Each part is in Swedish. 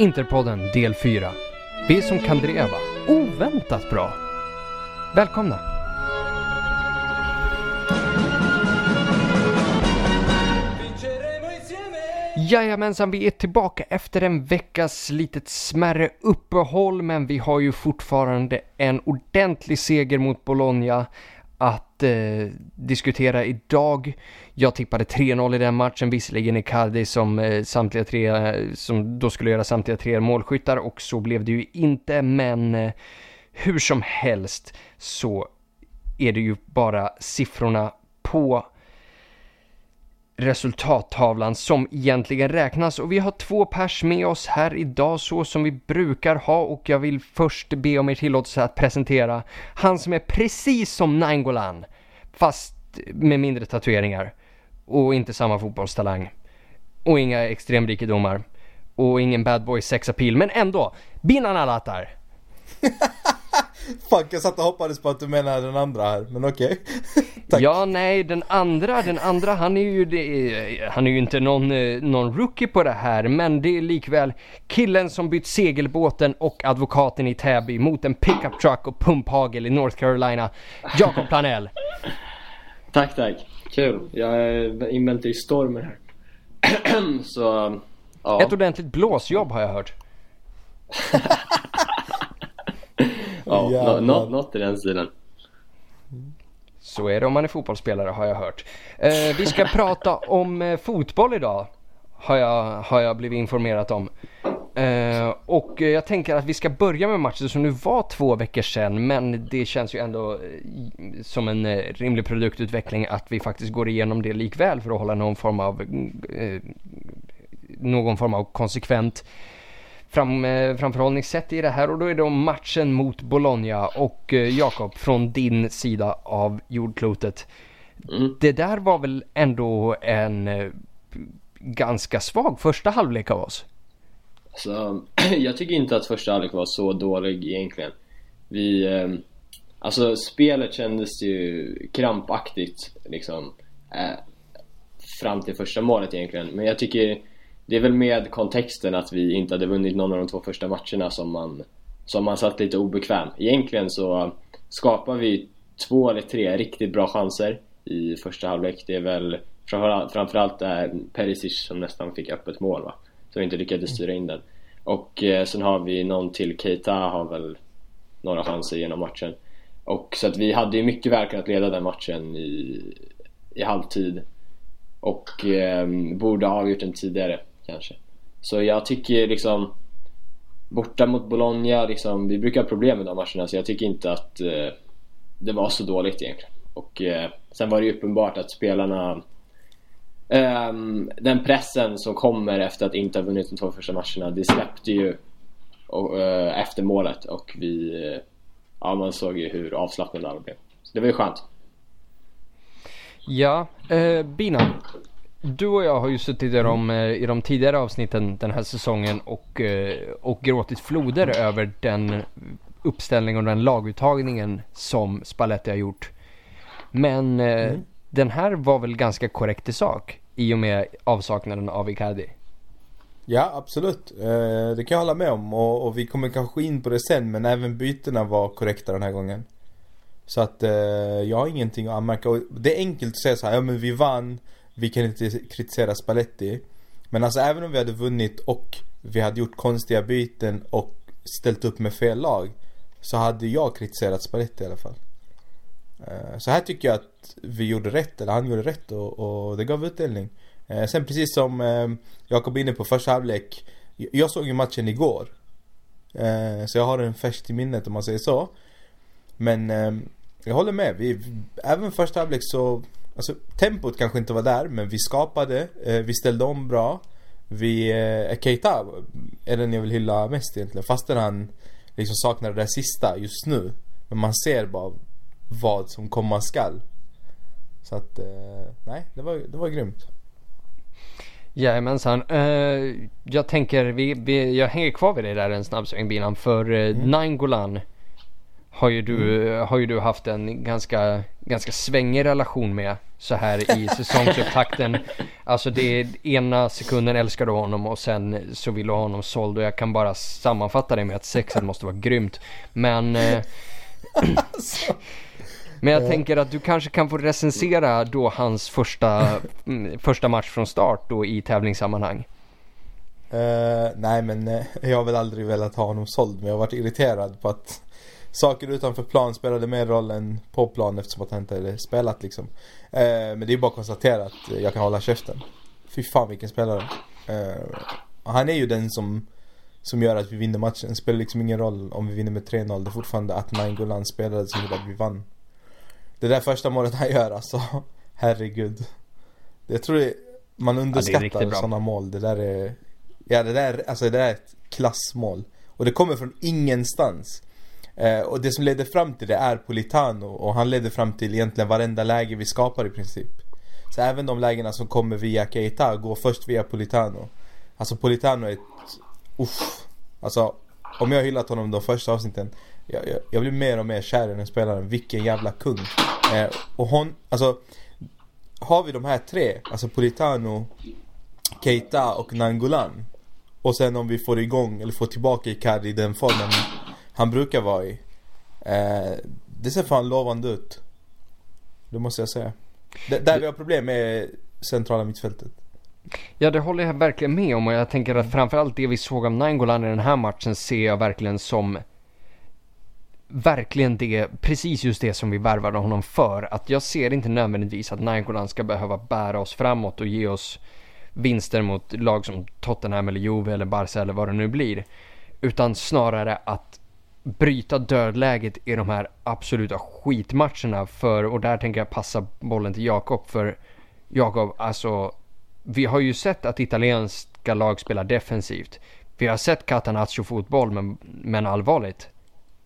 Interpodden del 4. Vi som kan dreva. Oväntat bra. Välkomna! Jajamensan, vi är tillbaka efter en veckas litet smärre uppehåll, men vi har ju fortfarande en ordentlig seger mot Bologna att eh, diskutera idag. Jag tippade 3-0 i den matchen, visserligen Icardi som eh, samtliga tre, eh, som då skulle göra samtliga tre målskyttar och så blev det ju inte, men eh, hur som helst så är det ju bara siffrorna på resultattavlan som egentligen räknas. Och vi har två pers med oss här idag så som vi brukar ha och jag vill först be om er tillåtelse att presentera han som är precis som Nainggolan fast med mindre tatueringar och inte samma fotbollstalang. Och inga extremrikedomar. Och ingen bad boy sex appeal men ändå Binan Alatar. Fuck, jag satt och hoppades på att du menar den andra här, men okej. Okay. ja, nej, den andra, den andra, han är ju, det, han är ju inte någon, eh, någon rookie på det här, men det är likväl killen som bytt segelbåten och advokaten i Täby mot en pickup truck och pumphagel i North Carolina, Jakob Planell. tack, tack. Kul. Jag är invänt i stormen här. Så, ja. Ett ordentligt blåsjobb har jag hört. Ja, något, något i den stilen. Så är det om man är fotbollsspelare har jag hört. Eh, vi ska prata om eh, fotboll idag. Har jag, har jag blivit informerat om. Eh, och jag tänker att vi ska börja med matchen som nu var två veckor sedan. Men det känns ju ändå eh, som en eh, rimlig produktutveckling att vi faktiskt går igenom det likväl för att hålla någon form av eh, någon form av konsekvent fram, eh, framförhållningssätt i det här och då är det om matchen mot Bologna och eh, Jakob från din sida av jordklotet. Mm. Det där var väl ändå en eh, ganska svag första halvlek av oss? Alltså, jag tycker inte att första halvlek var så dålig egentligen. Vi, eh, alltså spelet kändes ju krampaktigt liksom fram till första målet egentligen. Men jag tycker det är väl med kontexten att vi inte hade vunnit någon av de två första matcherna som man, som man satt lite obekväm. Egentligen så skapar vi två eller tre riktigt bra chanser i första halvlek. Det är väl framförallt är Perisic som nästan fick öppet mål va? Som inte lyckades styra in den. Och eh, sen har vi någon till, Keita har väl några chanser genom matchen. Och så att vi hade ju mycket väl kunnat leda den matchen i, i halvtid. Och eh, borde ha avgjort den tidigare kanske. Så jag tycker liksom borta mot Bologna, liksom, vi brukar ha problem med de matcherna så jag tycker inte att eh, det var så dåligt egentligen. Och eh, sen var det ju uppenbart att spelarna eh, den pressen som kommer efter att inte ha vunnit de två första matcherna, det släppte ju och, eh, efter målet och vi, eh, ja man såg ju hur avslappnade alla blev. Så det var ju skönt. Ja, eh, Bina, du och jag har ju suttit i de, eh, i de tidigare avsnitten den här säsongen och, eh, och gråtit floder över den uppställning och den laguttagningen som Spalletti har gjort. Men eh, mm. den här var väl ganska korrekt i sak i och med avsaknaden av Icardi. Ja absolut, det kan jag hålla med om och, och vi kommer kanske in på det sen men även bytena var korrekta den här gången. Så att jag har ingenting att anmärka. det är enkelt att säga så här, ja men vi vann vi kan inte kritisera Spalletti. Men alltså även om vi hade vunnit och vi hade gjort konstiga byten och ställt upp med fel lag. Så hade jag kritiserat Spalletti i alla fall. Eh, så här tycker jag att vi gjorde rätt, eller han gjorde rätt och, och det gav utdelning. Eh, sen precis som eh, Jakob inne på första halvlek. Jag såg ju matchen igår. Så jag har den färskt i minnet om man säger så. Men jag håller med. Vi, även första halvlek så Alltså tempot kanske inte var där men vi skapade, eh, vi ställde om bra. Vi, eh, Keita är den jag vill hylla mest egentligen fastän han liksom saknar det där sista just nu. Men man ser bara vad som komma skall. Så att, eh, nej det var, det var grymt. Jajamensan. Uh, jag tänker, vi, vi, jag hänger kvar vid det där en snabb sväng binan för uh, mm. Nainggolan har ju du, har ju du haft en ganska, ganska svängig relation med så här i säsongsupptakten. Alltså det är ena sekunden älskar du honom och sen så vill du ha honom såld och jag kan bara sammanfatta det med att sexet måste vara grymt. Men eh, Men jag tänker att du kanske kan få recensera då hans första, mm, första match från start då i tävlingssammanhang. Uh, nej men uh, jag har väl aldrig velat ha honom såld men jag har varit irriterad på att saker utanför plan spelade mer roll än på plan eftersom att han inte hade spelat liksom. Uh, men det är bara att konstatera att jag kan hålla käften. Fy fan vilken spelare. han är ju den som som gör att vi vinner matchen. Det spelar liksom ingen roll om vi vinner med 3-0. Det är fortfarande att Nainggolan spelade som gjorde att vi vann. Det där första målet han gör alltså. Herregud. Jag tror det, man underskattar ja, sådana mål. Det där är Ja det där, alltså det där är ett klassmål. Och det kommer från ingenstans. Eh, och det som leder fram till det är Politano och han leder fram till egentligen varenda läge vi skapar i princip. Så även de lägena som kommer via Keita går först via Politano. Alltså Politano är ett... Uff. Alltså om jag hyllat honom de första avsnitten. Jag, jag, jag blir mer och mer kär i den spelaren. Vilken jävla kung. Eh, och hon, alltså. Har vi de här tre, alltså Politano, Keita och Nangolan. Och sen om vi får igång eller får tillbaka Icardi i den formen han brukar vara i. Eh, det ser fan lovande ut. Det måste jag säga. D där vi har problem är centrala mittfältet. Ja det håller jag verkligen med om och jag tänker att framförallt det vi såg av Nangolan i den här matchen ser jag verkligen som verkligen det, precis just det som vi värvade honom för. Att jag ser inte nödvändigtvis att Nangolan ska behöva bära oss framåt och ge oss vinster mot lag som Tottenham eller Juve eller Barca eller vad det nu blir. Utan snarare att bryta dödläget i de här absoluta skitmatcherna för, och där tänker jag passa bollen till Jakob för Jakob, alltså vi har ju sett att italienska lag spelar defensivt. Vi har sett Catanaccio fotboll men, men allvarligt.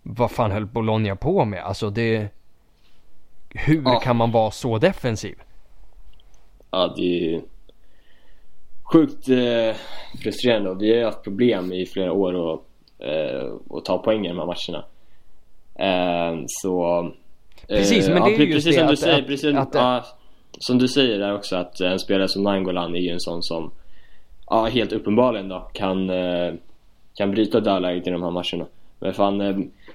Vad fan höll Bologna på med? Alltså det... Hur ja. kan man vara så defensiv? Ja, det är sjukt eh, frustrerande vi har haft problem i flera år att, eh, att ta poäng i de här matcherna. Eh, så... Eh, precis, men det är ju precis just som det du att, säger, att, precis, att, ja, Som du säger där också att en spelare som Nangolan är ju en sån som Ja, helt uppenbarligen då kan, kan bryta dödläget i de här matcherna. Men fan,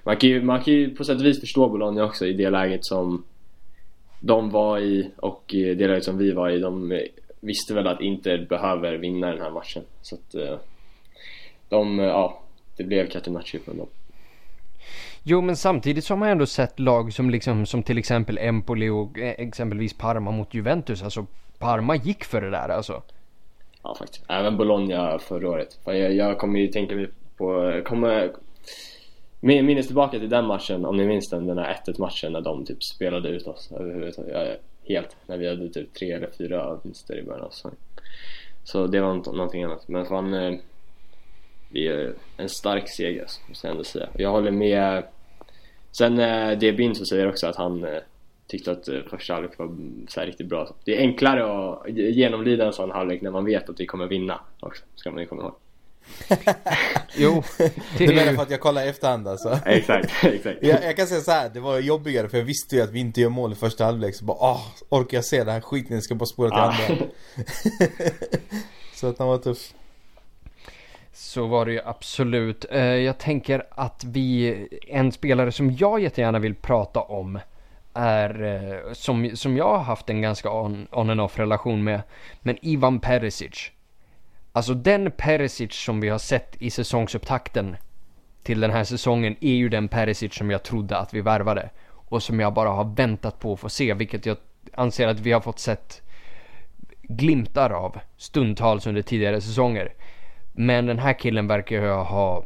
man kan, ju, man kan ju på sätt och vis förstå Bologna också i det läget som de var i och det läget som vi var i. De visste väl att Inter behöver vinna den här matchen. Så att de, ja, det blev Catenacci för dem. Jo men samtidigt så har man ändå sett lag som liksom som till exempel Empoli och eh, exempelvis Parma mot Juventus. Alltså Parma gick för det där alltså. Ja faktiskt. Även Bologna förra året. Jag, jag kommer ju tänka mig på, kommer minns tillbaka till den matchen om ni minns den, den här 1-1 matchen när de typ spelade ut oss överhuvudtaget helt när vi hade typ tre eller fyra vinster i början av säsongen. Så det var någonting annat. Men fan, eh, det är en stark seger måste jag ändå säga. Jag håller med. Sen eh, det Binto säger också att han eh, tyckte att första halvlek var så riktigt bra. Det är enklare att genomlida en sån halvlek när man vet att vi kommer vinna också, ska man ju komma ihåg. jo. Det du menar för att jag kollar efterhand alltså? exakt, exakt. Jag, jag, kan säga så här, det var jobbigare för jag visste ju att vi inte gör mål i första halvlek så bara åh, orkar jag se den här skiten? Jag ska bara spola till ah. andra. så att den var tuff. Så var det ju absolut. Eh, jag tänker att vi, en spelare som jag jättegärna vill prata om är, eh, som, som jag har haft en ganska on, on and off relation med, men Ivan Perisic. Alltså den Perisic som vi har sett i säsongsupptakten till den här säsongen är ju den Perisic som jag trodde att vi värvade. Och som jag bara har väntat på att få se, vilket jag anser att vi har fått sett glimtar av stundtals under tidigare säsonger. Men den här killen verkar ju ha,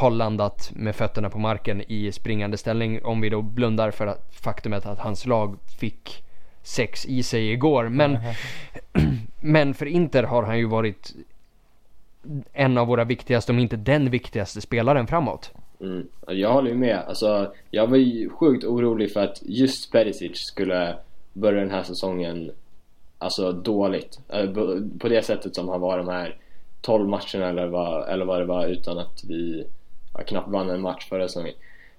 ha landat med fötterna på marken i springande ställning om vi då blundar för att faktumet att hans lag fick sex i sig igår. Men, men för Inter har han ju varit en av våra viktigaste, om inte den viktigaste spelaren framåt. Mm. Jag håller med. Alltså, jag var ju sjukt orolig för att just Perisic skulle börja den här säsongen alltså dåligt. På det sättet som han var de här 12 matcherna eller vad, eller vad det var utan att vi ja, knappt vann en match förra säsongen.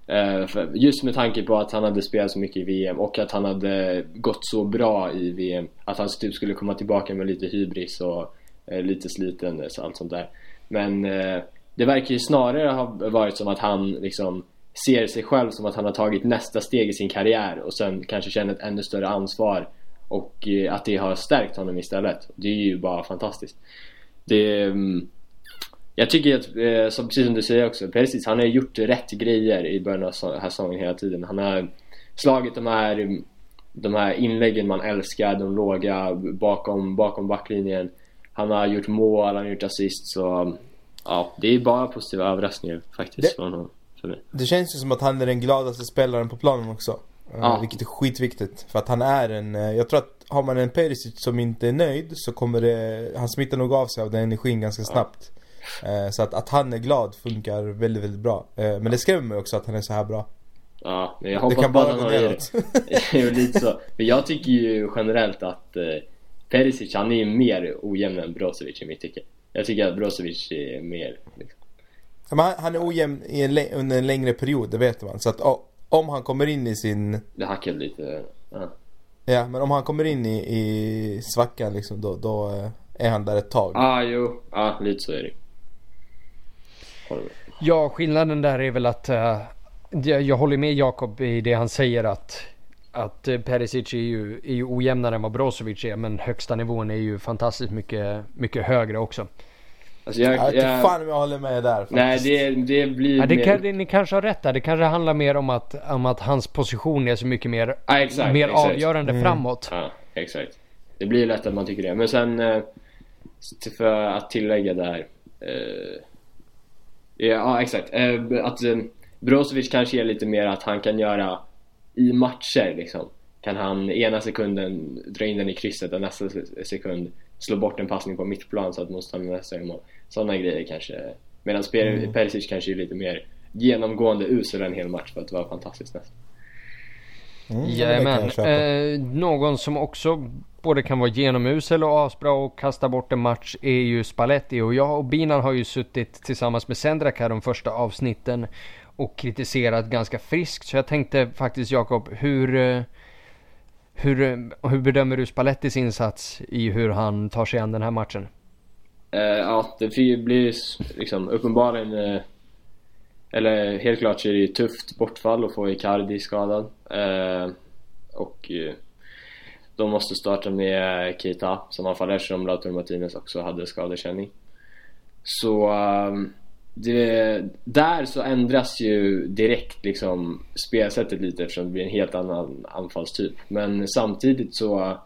Eh, för just med tanke på att han hade spelat så mycket i VM och att han hade gått så bra i VM. Att han typ skulle komma tillbaka med lite hybris och eh, lite sliten och allt sånt där. Men eh, det verkar ju snarare ha varit som att han liksom ser sig själv som att han har tagit nästa steg i sin karriär och sen kanske känner ett ännu större ansvar och att det har stärkt honom istället. Det är ju bara fantastiskt. Det, mm, jag tycker att, eh, som, precis som du säger också, Perisic han har gjort rätt grejer i början av den här säsongen hela tiden. Han har slagit de här, de här inläggen man älskar, de låga bakom, bakom backlinjen. Han har gjort mål, han har gjort assist så ja, det är bara positiva överraskningar faktiskt det, från honom. För mig. Det känns ju som att han är den gladaste spelaren på planen också. Eh, ja. Vilket är skitviktigt. För att han är en, eh, jag tror att har man en Perisic som inte är nöjd så kommer det, han smittar nog av sig av den energin ganska snabbt. Ja. Så att, att han är glad funkar väldigt, väldigt bra. Men det skrämmer mig också att han är så här bra. Ja, men jag hoppas det kan bara att han har lite så. Men jag tycker ju generellt att eh, Perisic, han är ju mer ojämn än Brozovic i mitt tycke. Jag tycker att Brozovic är mer liksom. Men han är ojämn i en, under en längre period, det vet man. Så att om han kommer in i sin... Det hackar lite, ja. Ja, men om han kommer in i, i svackan liksom, då, då eh, är han där ett tag. Ja, ah, jo. Ja, ah, lite så är det. Ja, skillnaden där är väl att uh, jag, jag håller med Jakob i det han säger att att uh, Perisic är ju, är ju ojämnare än vad Brozovic är men högsta nivån är ju fantastiskt mycket, mycket högre också. Alltså jag, jag, jag fan om jag håller med där faktiskt. Nej det, det blir ja, det mer... kan, Ni kanske har rätt där. Det kanske handlar mer om att, om att hans position är så mycket mer, ja, exakt, mer exakt. avgörande mm. framåt. Ja, exakt. Det blir lätt att man tycker det. Men sen eh, för att tillägga där. Eh, ja exakt. Eh, att Brozovic kanske är lite mer att han kan göra i matcher liksom. Kan han ena sekunden dra in den i krysset och nästa sekund slå bort en passning på mittplan så att motståndaren nästan gör mål. Sådana grejer kanske. Medan mm. Perisic kanske är lite mer genomgående usel en hel match för att vara fantastiskt nästan. Mm, Jajamän. Eh, någon som också både kan vara genomusel och asbra och kasta bort en match är ju Spalletti och jag och Binan har ju suttit tillsammans med Sendrak här de första avsnitten och kritiserat ganska friskt så jag tänkte faktiskt Jakob hur eh, hur, hur bedömer du Spallettis insats i hur han tar sig an den här matchen? Eh, ja, det blir liksom uppenbarligen eh, eller helt klart så är det ju tufft bortfall att få Icardi skadad Eh, och eh, de måste starta med Keita som anfallare eftersom Lautaro Martinez också hade skadekänning så eh, det, där så ändras ju direkt liksom spelsättet lite eftersom det blir en helt annan anfallstyp. Men samtidigt så,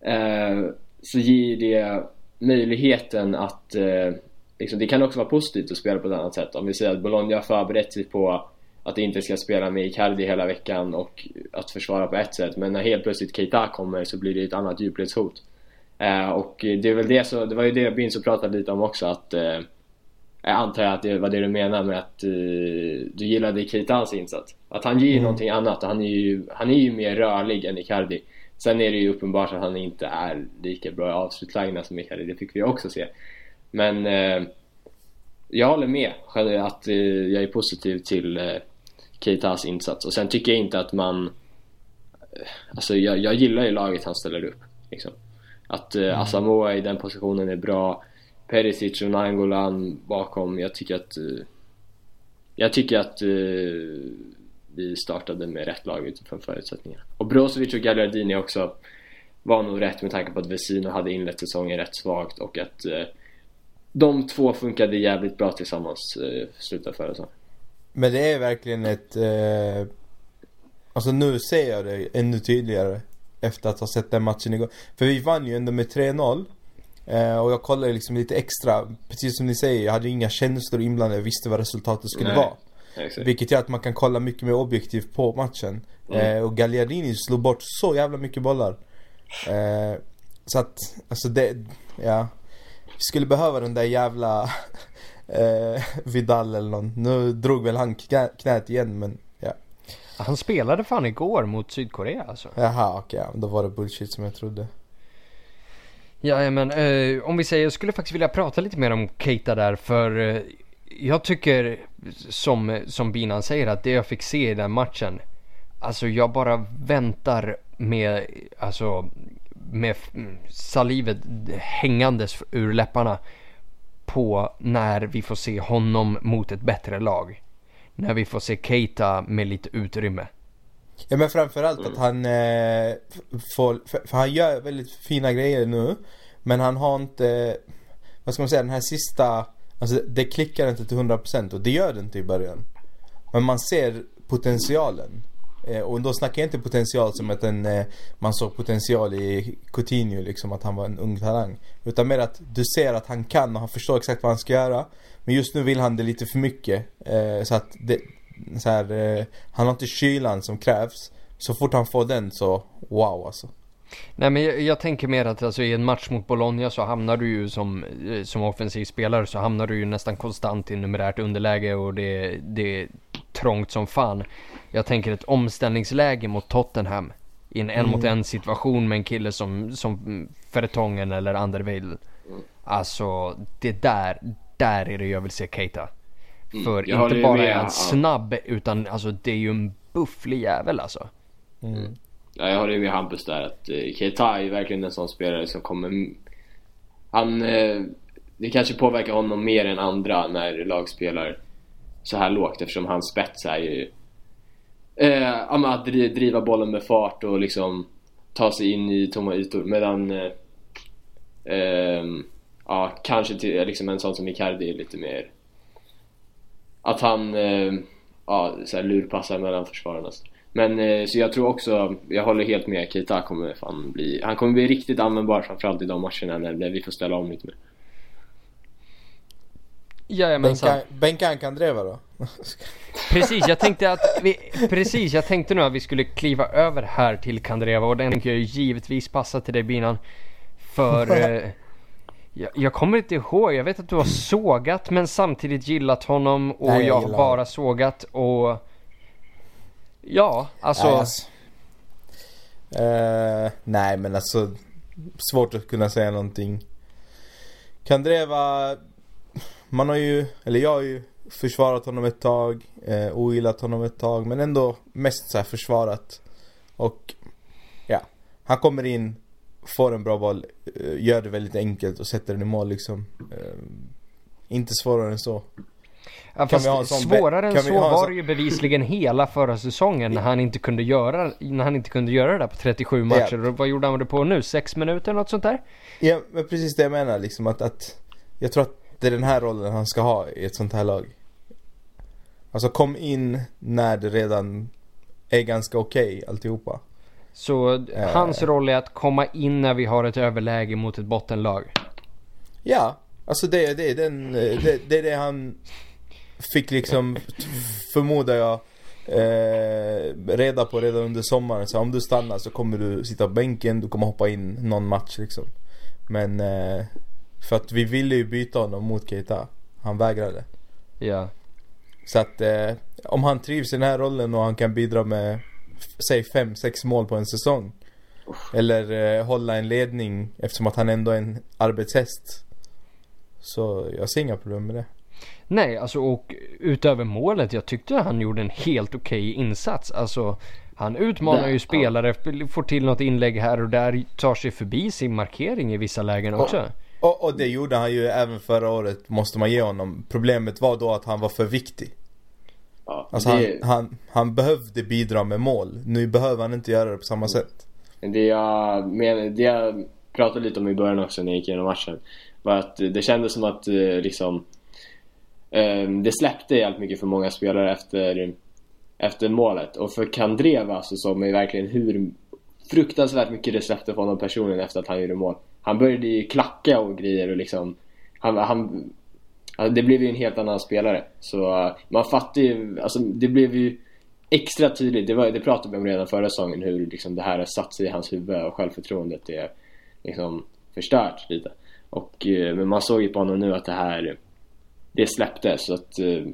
eh, så ger det möjligheten att eh, liksom, det kan också vara positivt att spela på ett annat sätt. Om vi säger att Bologna har förberett sig på att inte ska spela med Icardi hela veckan och att försvara på ett sätt. Men när helt plötsligt Keita kommer så blir det ett annat djupledshot. Eh, och det är väl det så, det var ju det Binso pratade lite om också att eh, jag antar att det var det du menar med att uh, du gillade Keitans insats. Att han ger mm. någonting annat han är, ju, han är ju mer rörlig än Icardi. Sen är det ju uppenbart att han inte är lika bra i avslutslägena som Icardi, det fick vi också se. Men uh, jag håller med att uh, jag är positiv till uh, Keitas insats och sen tycker jag inte att man Alltså jag, jag gillar ju laget han ställer upp liksom. Att mm. Asamoah i den positionen är bra Perisic och Nangolan bakom. Jag tycker att eh, jag tycker att eh, vi startade med rätt lag utifrån förutsättningarna. Och Brozovic och Gagliardini också var nog rätt med tanke på att Vesino hade inlett säsongen rätt svagt och att eh, de två funkade jävligt bra tillsammans uh, slutet förra säsongen. Men det är verkligen ett... Eh, alltså nu ser jag det ännu tydligare efter att ha sett den matchen igår. För vi vann ju ändå med 3-0. Eh, och jag kollade liksom lite extra, precis som ni säger, jag hade inga känslor inblandade, jag visste vad resultatet skulle Nej. vara. Exakt. Vilket gör att man kan kolla mycket mer objektivt på matchen. Mm. Eh, och Gagliardini slog bort så jävla mycket bollar. Eh, så att, alltså det, ja. Vi skulle behöva den där jävla eh, Vidal eller någon. Nu drog väl han knät igen men ja. Han spelade fan igår mot Sydkorea alltså. Jaha okej, okay, då var det bullshit som jag trodde. Ja, men eh, om vi säger, jag skulle faktiskt vilja prata lite mer om Keita där för eh, jag tycker som, som Binan säger att det jag fick se i den matchen. Alltså jag bara väntar med, alltså med mm, salivet hängandes ur läpparna på när vi får se honom mot ett bättre lag. När vi får se Keita med lite utrymme. Ja men framförallt mm. att han eh, får, för, för, han gör väldigt fina grejer nu. Men han har inte, vad ska man säga, den här sista, alltså det klickar inte till 100% och det gör det inte i början. Men man ser potentialen. Eh, och då snackar jag inte potential som att en, eh, man såg potential i Coutinho liksom, att han var en ung talang. Utan mer att du ser att han kan och han förstår exakt vad han ska göra. Men just nu vill han det lite för mycket. Eh, så att det, så här, eh, han har inte kylan som krävs. Så fort han får den så, wow alltså. Nej men jag, jag, tänker mer att alltså, i en match mot Bologna så hamnar du ju som, eh, som offensiv spelare så hamnar du ju nästan konstant i numerärt underläge och det, det är trångt som fan. Jag tänker ett omställningsläge mot Tottenham i en en mm. mot en situation med en kille som, som Fertongen eller Anderweil. Alltså det där, där är det jag vill se Keita. Mm. För jag inte bara är han snabb utan alltså det är ju en bufflig jävel alltså. Mm. Ja, jag håller med Hampus där att uh, Keita är verkligen en sån spelare som kommer... Han... Uh, det kanske påverkar honom mer än andra när lag spelar så här lågt eftersom hans spets är ju... Uh, att driva bollen med fart och liksom ta sig in i tomma ytor medan... Uh, uh, ja, kanske till, liksom en sån som Icardi är lite mer att han eh, ja, så här lurpassar mellan försvararna. Men eh, så jag tror också, jag håller helt med, Keita kommer fan bli, han kommer bli riktigt användbar framförallt i de matcherna när, när vi får ställa om lite mer. Jajamensan. Bänka han Kandreva då? precis, jag tänkte att vi, precis, jag tänkte nu att vi skulle kliva över här till Kandreva och den tänker jag givetvis passa till dig Binan. För eh, jag, jag, kommer inte ihåg, jag vet att du har sågat men samtidigt gillat honom och nej, jag, jag har bara sågat och... Ja, alltså... Nej, alltså. Uh, nej men alltså, svårt att kunna säga någonting. Kandreva, man har ju, eller jag har ju försvarat honom ett tag, eh, ogillat honom ett tag men ändå mest så försvarat. Och ja, han kommer in får en bra boll, eh, gör det väldigt enkelt och sätter den i mål liksom. Eh, inte svårare än så. Ja, fast svårare än så var det ju bevisligen hela förra säsongen när han inte kunde göra, när han inte kunde göra det där på 37 matcher. Och vad gjorde han det på nu? 6 minuter eller något sånt där? Ja, men precis det jag menar liksom att, att jag tror att det är den här rollen han ska ha i ett sånt här lag. Alltså kom in när det redan är ganska okej okay, alltihopa. Så äh. hans roll är att komma in när vi har ett överläge mot ett bottenlag. Ja, alltså det, det, den, det, det är det han fick liksom, förmodar jag, eh, reda på redan under sommaren. Så om du stannar så kommer du sitta på bänken, du kommer hoppa in någon match liksom. Men eh, för att vi ville ju byta honom mot Keita. Han vägrade. Ja. Så att eh, om han trivs i den här rollen och han kan bidra med säg 5-6 mål på en säsong. Eller eh, hålla en ledning eftersom att han ändå är en arbetshäst. Så jag ser inga problem med det. Nej, alltså och utöver målet, jag tyckte han gjorde en helt okej okay insats. Alltså han utmanar ju spelare, ja. får till något inlägg här och där, tar sig förbi sin markering i vissa lägen också. Och, och det gjorde han ju även förra året, måste man ge honom. Problemet var då att han var för viktig. Ja, alltså det... han, han, han behövde bidra med mål. Nu behöver han inte göra det på samma sätt. Det jag, men, det jag pratade lite om i början också när jag gick igenom matchen var att det kändes som att eh, liksom eh, det släppte jävligt mycket för många spelare efter, efter målet. Och för Kandreva så såg man ju verkligen hur fruktansvärt mycket det släppte för honom personligen efter att han gjorde mål. Han började ju klacka och grejer och liksom han, han Alltså, det blev ju en helt annan spelare. Så uh, man fattar ju, alltså det blev ju extra tydligt, det, var, det pratade vi om redan förra säsongen hur liksom, det här har satt sig i hans huvud och självförtroendet är liksom förstört lite. Och, uh, men man såg ju på honom nu att det här, det släppte så att uh,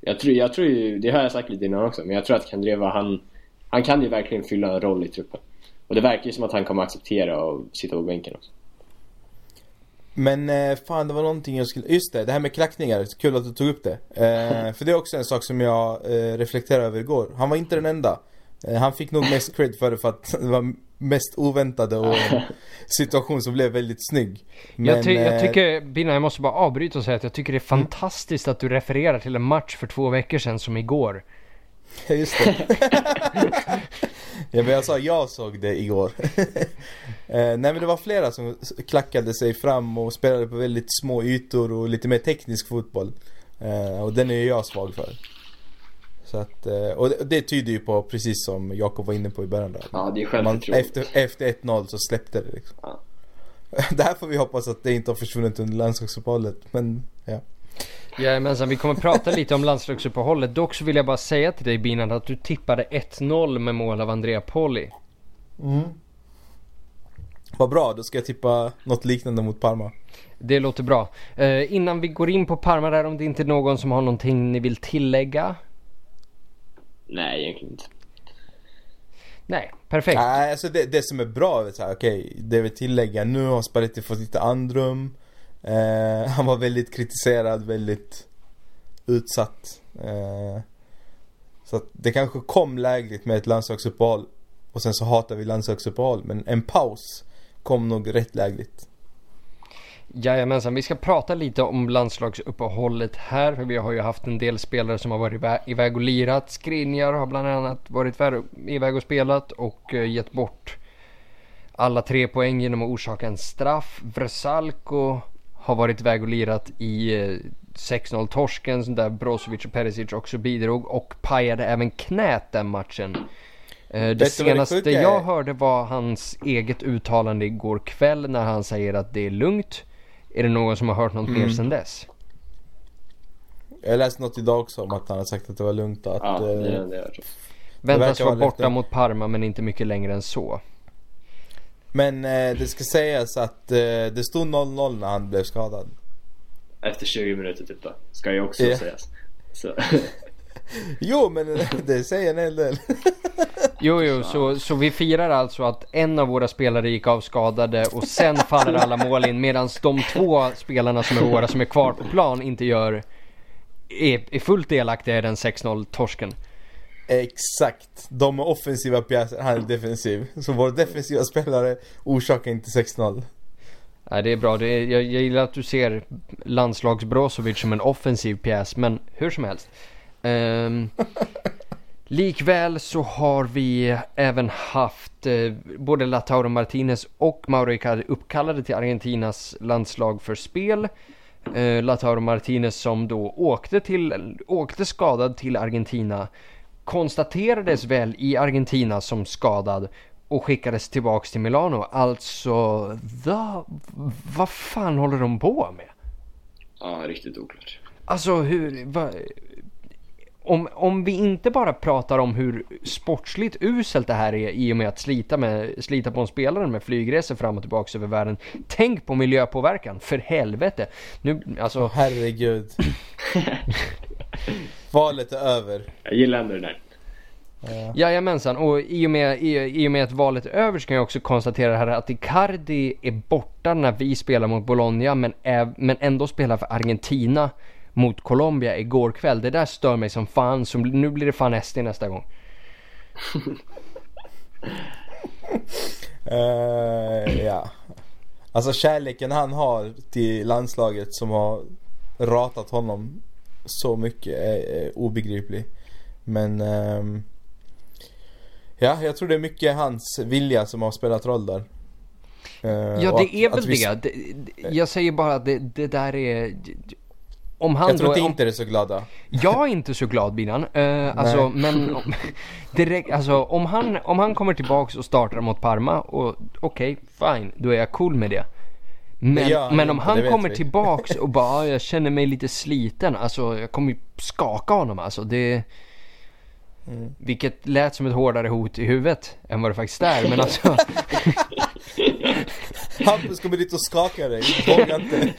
jag tror, jag tror ju, det har jag sagt lite innan också, men jag tror att Kandreva han, han kan ju verkligen fylla en roll i truppen. Och det verkar ju som att han kommer acceptera att sitta på bänken också. Men eh, fan det var någonting jag skulle, just det, det här med klackningar, kul att du tog upp det. Eh, för det är också en sak som jag eh, reflekterade över igår. Han var inte den enda. Eh, han fick nog mest cred för det för att det var mest oväntade och situation som blev väldigt snygg. Men, jag, ty jag eh, tycker, Bina jag måste bara avbryta och säga att jag tycker det är fantastiskt att du refererar till en match för två veckor sedan som igår. Ja just det. ja men jag sa jag såg det igår. eh, nej men det var flera som klackade sig fram och spelade på väldigt små ytor och lite mer teknisk fotboll. Eh, och den är ju jag svag för. Så att, eh, och det, tyder ju på precis som Jakob var inne på i början där. Ja, det är Man, självförtroende. efter, efter 1-0 så släppte det liksom. Ja. Det här får vi hoppas att det inte har försvunnit under landslagsuppehållet. Men ja. Jajamensan, vi kommer prata lite om landslagsuppehållet. Dock så vill jag bara säga till dig Binan att du tippade 1-0 med mål av Andrea Poli. Vad bra, då ska jag tippa något liknande mot Parma. Det låter bra. Eh, innan vi går in på Parma där, om det inte är någon som har någonting ni vill tillägga? Nej, egentligen inte. Nej, perfekt. Nej, alltså det, det som är bra, vet du, okej, det vill tillägga, nu har Spalletti fått lite andrum. Eh, han var väldigt kritiserad, väldigt utsatt. Eh, så att det kanske kom lägligt med ett landslagsuppehåll. Och sen så hatar vi landslagsuppehåll, men en paus kom nog rätt lägligt. Jajamensan, vi ska prata lite om landslagsuppehållet här. För vi har ju haft en del spelare som har varit iväg- och lirat. Skriniar har bland annat varit iväg och spelat och eh, gett bort alla tre poäng genom att orsaka en straff. Vrsalko har varit iväg och lirat i eh, 6-0 torsken där Brozovic och Perisic också bidrog och pajade även knät den matchen. Eh, Det det senaste är? jag hörde var hans eget uttalande igår kväll när han säger att det är lugnt. Är det någon som har hört något Mm. mer sedan dess? Jag läste något idag också om att han har sagt att det var lugnt och att... Ja, det, eh, det hört. Väntas vara borta rätt. mot Parma men inte mycket längre än så. Men eh, det ska sägas att eh, det stod 0-0 när han blev skadad. Efter 20 minuter typ då. Ska ju också Ja. sägas. Så. Jo men det säger en hel del. Jo, jo, så, så vi firar alltså att en av våra spelare gick av skadade och sen faller alla mål in medan de två spelarna som är våra som är kvar på plan inte gör är, är fullt delaktiga i den 6-0 torsken. Exakt. De är offensiva pjäser, han är defensiv. Så vår defensiva spelare orsakar inte 6-0. Nej, det är bra. Det är, jag, jag gillar att du ser landslags Brozovic som en offensiv pjäs, men hur som helst. Ehm, likväl så har vi även haft eh, både Lautaro Martinez och Mauro Icardi uppkallade till Argentinas landslag för spel. Eh, Lautaro Martinez som då åkte, till, åkte skadad till Argentina konstaterades väl i Argentina som skadad och skickades tillbaks till Milano. Alltså, va, vad fan håller de på med? Ja, riktigt oklart. Alltså hur, va, om, om vi inte bara pratar om hur sportsligt uselt det här är i och med att slita, med, slita på en spelare med flygresor fram och tillbaks över världen. Tänk på miljöpåverkan, för helvete. Nu, alltså, Herregud. Valet är över. Jag gillar ändå det där. Ja. Jajamensan, och i och, med, i, i och med att valet är över så kan jag också konstatera här att Icardi är borta när vi spelar mot Bologna men, är, men ändå spelar för Argentina mot Colombia igår kväll. Det där stör mig som fan, så nu blir det fan SD nästa gång. Eh, ja. Alltså kärleken han har till landslaget som har ratat honom så mycket är, obegriplig. Men ehm, Ja, jag tror det är mycket hans vilja som har spelat roll där. Eh, Ja det att- är väl vi- det. Jag säger bara att det, det där är... Om han Jag tror då, att om, inte är så glada. Jag är inte så glad Binan. Uh, alltså, men om, direkt, alltså, om, han, om han kommer tillbaks och startar mot Parma och okej, fine, då är jag cool med det. Men, men om han kommer vi. tillbaks och bara, "Ah, jag känner mig lite sliten, alltså jag kommer ju skaka honom alltså. Det, Mm. Vilket lät som ett hårdare hot i huvudet än vad det faktiskt är, men alltså. Hampus kommer dit och skakar dig, våga inte.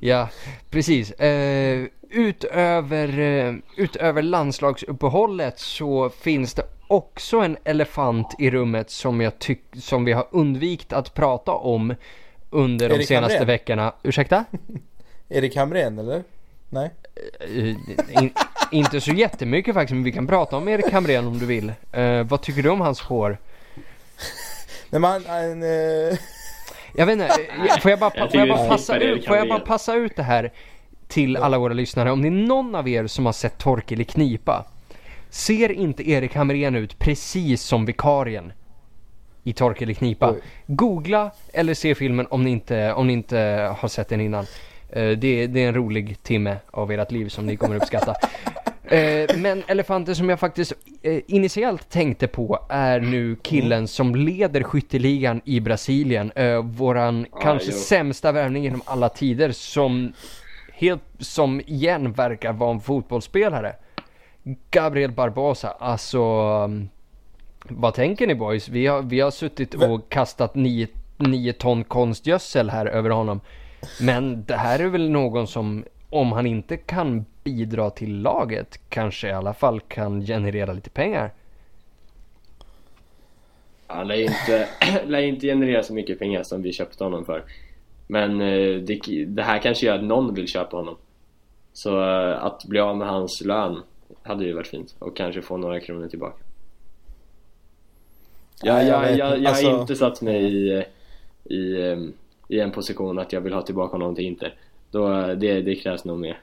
Ja, precis. Eh, utöver, eh, utöver landslagsuppehållet så finns det också en elefant i rummet som jag tyck, som vi har undvikit att prata om under de Erik senaste Hamrén? veckorna. Ursäkta? Erik Hamrén eller? Nej? Eh, in, inte så jättemycket faktiskt, men vi kan prata om Erik Hamrén om du vill. Eh, vad tycker du om hans hår? Nej men han, Jag vet inte, får jag bara, Jag får jag bara passa ut, får jag bara passa ut det här till alla våra lyssnare. Om det är någon av er som har sett Torkel i knipa, ser inte Erik Hamrén ut precis som vikarien i Torkel i knipa? Oj. Googla eller se filmen om ni inte, om ni inte har sett den innan. Eh, Det är, det är en rolig timme av ert liv som ni kommer uppskatta. Eh, Men elefanten som jag faktiskt eh, initiellt tänkte på är nu killen som leder skytteligan i Brasilien. Våran Ja, kanske jo. sämsta värvning genom alla tider som helt som igen verkar vara en fotbollsspelare. Gabriel Barbosa, alltså um, vad tänker ni boys? Vi har, vi har suttit och kastat 9 ton konstgödsel här över honom. Men det här är väl någon som, om han inte kan bidra till laget, kanske i alla fall kan generera lite pengar. Han lär ju inte, lär inte generera så mycket pengar som vi köpte honom för. Men eh, det, det här kanske gör att någon vill köpa honom. Så eh, att bli av med hans lön hade ju varit fint och kanske få några kronor tillbaka. Jag, Nej, jag jag, jag, inte. jag Alltså- har inte satt mig i, i, eh, i en position att jag vill ha tillbaka honom till Inter. Då, det, det krävs nog mer.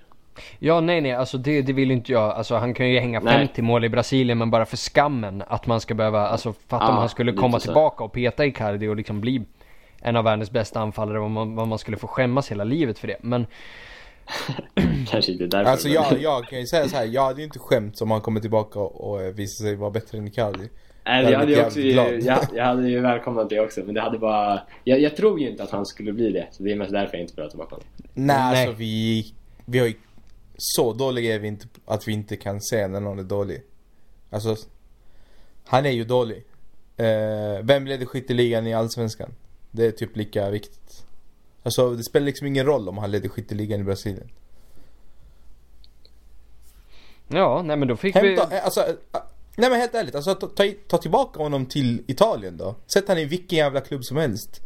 Ja, nej, nej, alltså det, det vill inte jag. Alltså han kan ju hänga Nej. 50 mål i Brasilien, men bara för skammen att man ska behöva, alltså fatta om Ja, han skulle komma tillbaka och peta Icardi och liksom bli en av världens bästa anfallare, vad man, vad man skulle få skämmas hela livet för det. Men Kanske inte därför. Alltså jag, jag kan ju säga så här, jag hade ju inte skämt om han kommer tillbaka och, och visar sig vara bättre än Icardi. Nej, Jag hade ju också, jag, jag hade ju välkomnat det också men det hade bara jag, jag tror ju inte att han skulle bli det så det är mest därför jag inte ha tillbaka honom Nej, Nej. alltså vi, vi har ju, så dåliga är vi inte att vi inte kan se när någon är dålig. Alltså, han är ju dålig. Eh, vem leder skytteligan i Allsvenskan? Det är typ lika viktigt. Alltså det spelar liksom ingen roll om han leder skytteligan i Brasilien. ja, nej men då fick vi... Hämta, eh, alltså, eh, nej men helt ärligt, alltså ta, ta, ta tillbaka honom till Italien då. Sätt han i vilken jävla klubb som helst.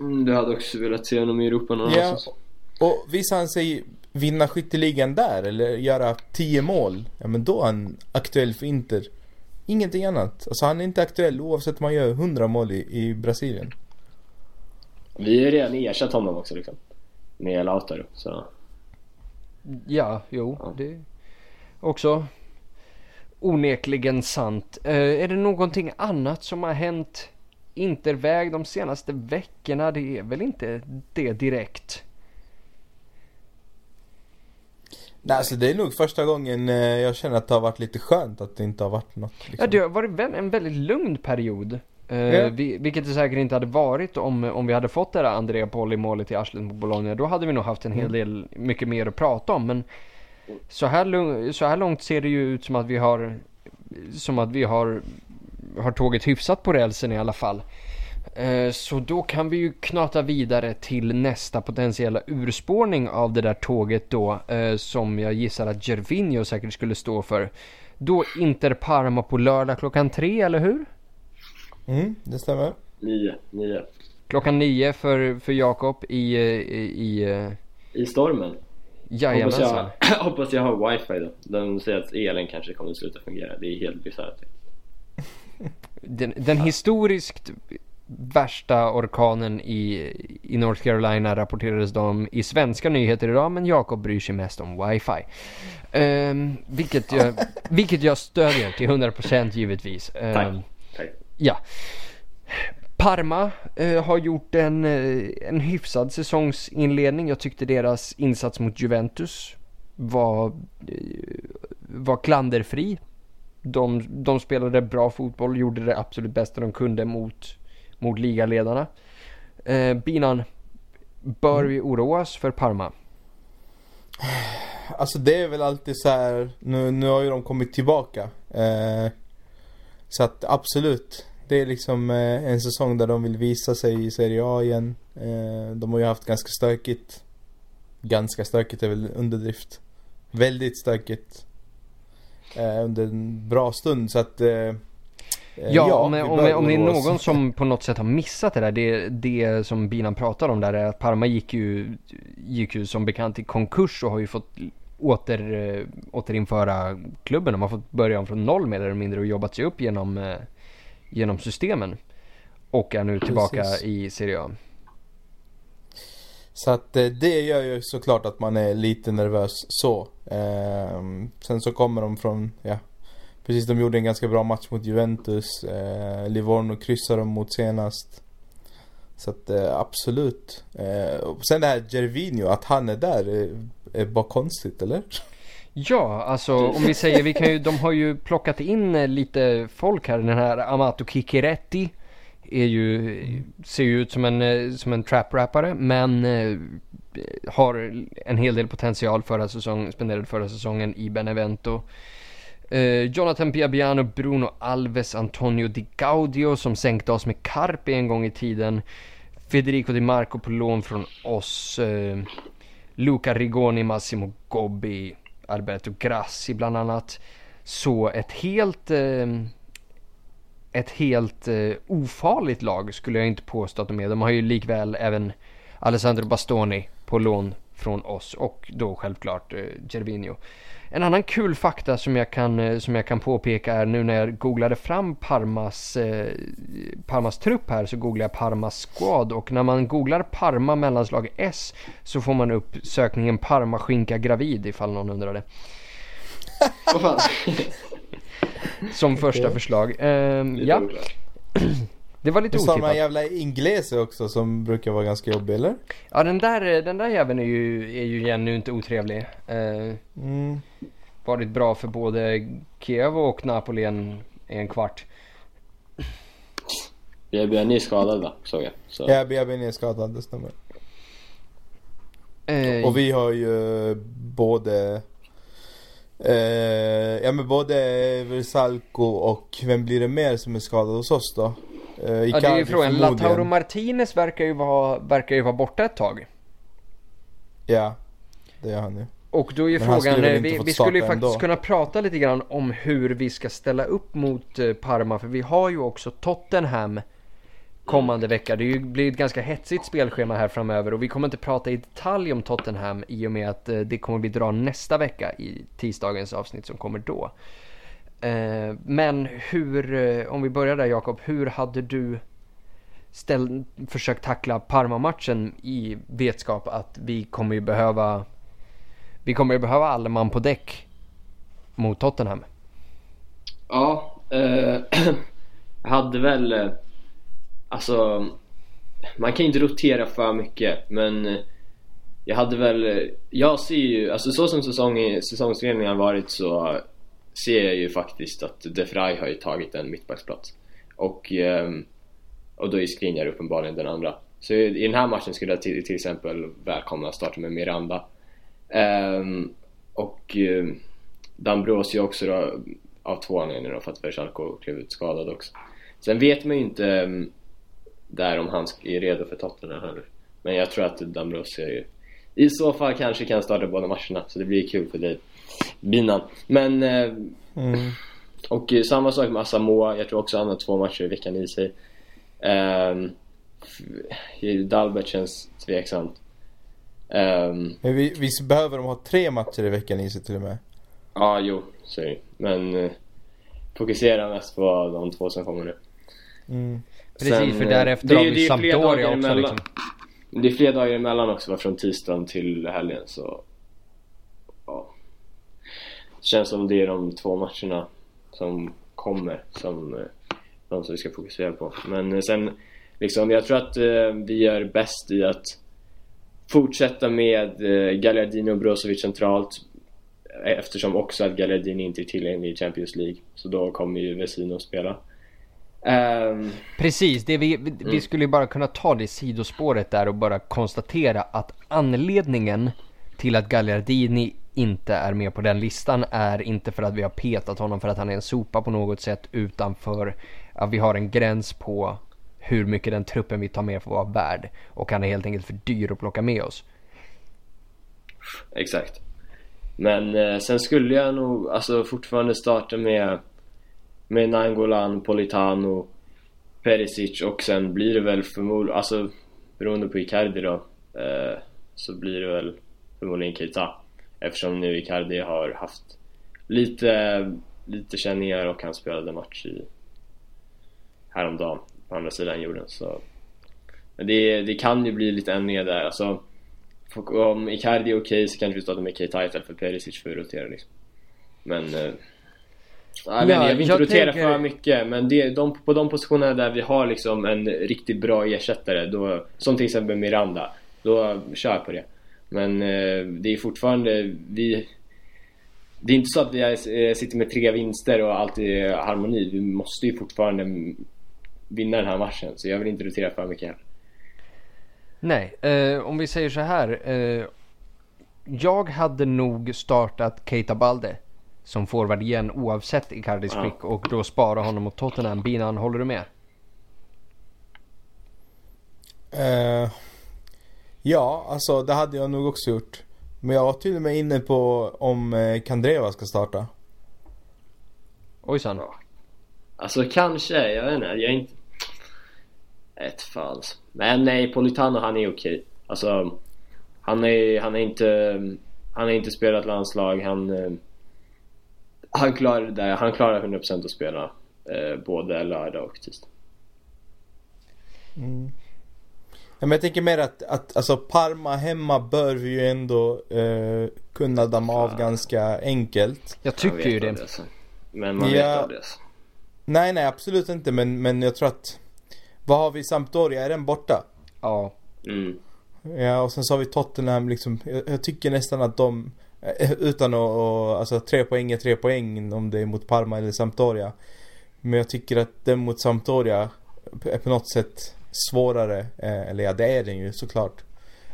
mm, Du hade också velat se honom i Europa någon Ja. annanstans Och visar han sig vinna skytteligan där eller göra 10 mål, ja men då är han aktuell för Inter. Ingenting annat. Alltså han är inte aktuell oavsett om man gör 100 mål i, i Brasilien. Vi har ju redan ersatt honom också liksom Med Lautaro så Ja, jo, Ja. det är också onekligen sant. Eh, är det någonting annat som har hänt interväg de senaste veckorna? Det är väl inte det direkt. Nej alltså det är nog första gången eh, jag känner att det har varit lite skönt att det inte har varit något liksom. Ja, det har varit väl en väldigt lugn period. Eh, vi, vilket det säkert inte hade varit om, om vi hade fått det där Andrea Polli målet i arslet på Bologna. Då hade vi nog haft en hel del, mycket mer att prata om. Men så här, så här långt ser det ju ut som att vi har, som att vi har, har tåget hyfsat på rälsen i alla fall. Eh, Så då kan vi ju knata vidare till nästa potentiella urspårning av det där tåget då. eh, Som jag gissar att Gervinho säkert skulle stå för. Då Inter Parma på lördag klockan tre, eller hur? Mm, det stämmer. Nio, nio Klockan nio för, för Jakob i, i, i I stormen Hoppas Jajamensan. jag, hoppas jag har wifi då De säger att elen kanske kommer att sluta fungera Det är helt bisarrt Den, den historiskt värsta orkanen i, i North Carolina rapporterades de om i svenska nyheter idag men Jakob bryr sig mest om wifi. Um, vilket, jag, vilket jag stödjer till 100% givetvis. Ehm, Tack, tack Ja. Parma eh, har gjort en, eh, en hyfsad säsongsinledning. Jag tyckte deras insats mot Juventus var, eh, var klanderfri. De, de spelade bra fotboll, gjorde det absolut bästa de kunde mot, mot ligaledarna. Eh, Binan, bör vi oroas för Parma? Alltså det är väl alltid så här. nu, nu har ju de kommit tillbaka. Eh, så att absolut. Det är liksom eh, en säsong där de vill visa sig i Serie A igen. Eh, de har ju haft ganska stökigt. Ganska stökigt är väl underdrift. Väldigt stökigt. Eh, under en bra stund så att Eh, Ja, om, om, om det är någon som på något sätt har missat det där, det, det som Binan pratar om där är att Parma gick ju, gick ju som bekant i konkurs och har ju fått åter, eh, återinföra klubben. De har fått börja om från noll mer eller mindre och jobbat sig upp genom, eh, genom systemen. Och är nu tillbaka Precis. i Serie A. Så att eh, det gör ju såklart att man är lite nervös så. Ehm, sen så kommer de från, ja. Precis, de gjorde en ganska bra match mot Juventus. Eh, Livorno kryssade de mot senast. Så att absolut. Eh, och sen det här Gervinho, att han är där är, är bara konstigt eller? Ja, alltså om vi säger, vi kan ju, de har ju plockat in eh, lite folk här. Den här Amato Kikiretti är ju, ser ju ut som en, eh, som en trap-rappare men eh, har en hel del potential förra säsongen, spenderade förra säsongen i Benevento. Eh, Jonathan Biabiano, Bruno Alves, Antonio Di Gaudio som sänkte oss med Carpi en gång i tiden. Federico Di Marco på lån från oss. Eh, Luca Rigoni, Massimo Gobbi, Alberto Grassi bland annat. Så ett helt, eh, ett helt eh, ofarligt lag skulle jag inte påstå att de är. De har ju likväl även Alessandro Bastoni på lån från oss och då självklart eh, Gervinho. En annan kul fakta som jag kan, eh, som jag kan påpeka är nu när jag googlade fram Parmas, eh, Parmas trupp här så googlade jag Parmas squad och när man googlar Parma mellanslag S så får man upp sökningen Parma skinka gravid ifall någon undrade. Vad fan? Som första förslag. Ehm, ja, det var lite otippat. jävla inglese också som brukar vara ganska jobbiga eller? Ja den där, den där jäveln är ju, är ju igen nu inte otrevlig. Eh, Mm. varit bra för både Kiev och Napoli en, en kvart. BBN är skadad va, såg jag. Så. Ja, Biabin är skadad, det stämmer. Eh, Och vi har ju både eh, Ja men både Versalco och vem blir det mer som är skadad hos oss då? Eh, ja, det är Icardi ju frågan. Lautaro Martinez verkar ju, vara, verkar ju vara borta ett tag. Ja, det gör han ju. Och då är ju frågan, skulle eh, vi, vi skulle ju faktiskt ändå. kunna prata lite grann om hur vi ska ställa upp mot eh, Parma. För vi har ju också Tottenham kommande vecka. Det är ju- blir ett ganska hetsigt spelschema här framöver och vi kommer inte prata i detalj om Tottenham i och med att det kommer vi dra nästa vecka i tisdagens avsnitt som kommer då. Eh, men hur, eh, om vi börjar där Jakob, hur hade du ställ, försökt tackla Parma-matchen i vetskap att vi kommer ju behöva vi kommer ju behöva alla man på däck mot Tottenham. Ja, eh, jag hade väl... Eh, alltså, man kan ju inte rotera för mycket, men jag hade väl... Jag ser ju, alltså så som säsong, säsongsledningen har varit så ser jag ju faktiskt att De Vrij har ju tagit en mittbacksplats. Och, ehm, och då är Skriniar uppenbarligen den andra. Så i den här matchen skulle jag till, till exempel välkomna att starta med Miranda. Um, och um, Dambrosio också då, av två anledningar då, för att Versalco klev ut skadad också. Sen vet man ju inte um, där om han är redo för Tottenham heller. Men jag tror att Dambrosio är, i så fall kanske kan starta båda matcherna, så det blir kul för dig, Binan. Men, eh, Mm. och eh, samma sak med Asamoah, jag tror också han har två matcher i veckan i sig. Um, Dalbert känns tveksamt. Ehm, Men vi, visst behöver de ha tre matcher i veckan i sig till och med? Ja, jo, så är det. Men eh, fokusera mest på de två som kommer nu. Mm. Precis, Sen, för eh, därefter det är har vi Sampdoria också liksom. Det är fler dagar emellan också, va, från tisdagen till helgen så... Ja. Det känns som det är de två matcherna som kommer som eh, de som vi ska fokusera på. Men eh, sen, liksom, jag tror att eh, vi gör bäst i att fortsätta med Gallardini och Brozovic centralt eftersom också att Gallardini inte är tillgänglig i Champions League. Så då kommer ju Vesino att spela. Ehm, Precis, det vi, vi, vi skulle bara kunna ta det sidospåret där och bara konstatera att anledningen till att Gagliardini inte är med på den listan är inte för att vi har petat honom för att han är en sopa på något sätt utan för att vi har en gräns på hur mycket den truppen vi tar med får vara värd och han är helt enkelt för dyr att plocka med oss. Exakt. Men eh, sen skulle jag nog alltså fortfarande starta med med Nangolan, Politano, Perisic och sen blir det väl förmodligen, alltså beroende på Icardi då, eh, så blir det väl förmodligen Keita. Eftersom nu Icardi har haft lite, lite känningar och han spelade match i häromdagen på andra sidan jorden så men det, det kan ju bli lite ändringar där alltså om Icardi är okej okay, så kanske vi startar med Keita istället för Perisic för att rotera liksom men eh, jag, ja, jag vill inte jag rotera tänker... för mycket men det, de, på de positionerna där vi har liksom en riktigt bra ersättare då, som till exempel Miranda då kör jag på det men eh, det är fortfarande vi det är inte så att vi är, sitter med tre vinster och allt är harmoni vi måste ju fortfarande vinna den här matchen så jag vill inte rotera för mycket här. Nej, eh, om vi säger så här. Eh, jag hade nog startat Keita Balde som forward igen oavsett Icardis ja. skick och då spara honom mot Tottenham. Binan, håller du med? Uh, ja, alltså det hade jag nog också gjort. Men jag var till och med inne på om eh, Kandreva ska starta. Ojsan. Alltså kanske, jag vet inte. Jag är inte... Ett falskt. Men nej, Politano han är okej. Alltså, han är, han är inte... Han har inte spelat landslag, han... Han klarar det han klarar 100% att spela eh, både lördag och tisdag. Mm. men jag tänker mer att, att alltså Parma hemma bör vi ju ändå eh, kunna damma av ganska enkelt. Jag tycker ju det. det men man ja, vet av det. Nej, nej absolut inte men, men jag tror att vad har vi Sampdoria? Är den borta? Ja. Mm. Ja och sen så har vi Tottenham liksom. Jag, jag tycker nästan att de utan att, och, alltså tre poäng är tre poäng om det är mot Parma eller Sampdoria. Men jag tycker att den mot Sampdoria är på något sätt svårare. Eh, eller ja, det är den ju såklart.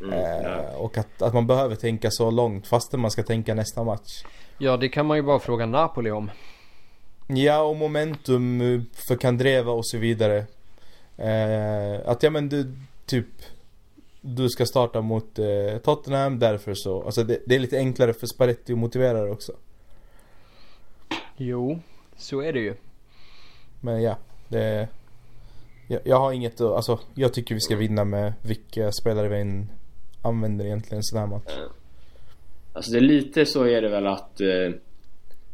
Mm, ja. eh, och att, att man behöver tänka så långt fastän man ska tänka nästa match. Ja, det kan man ju bara fråga Napoli om. Ja, och momentum för Kandreva och så vidare. Eh, att ja men du typ Du ska starta mot eh, Tottenham därför så Alltså det, det, är lite enklare för Sparetti att motivera det också. Jo Så är det ju. Men ja det jag, jag har inget att, alltså jag tycker vi ska vinna med vilka spelare vi än använder egentligen en sån här match Alltså det är lite så är det väl att eh,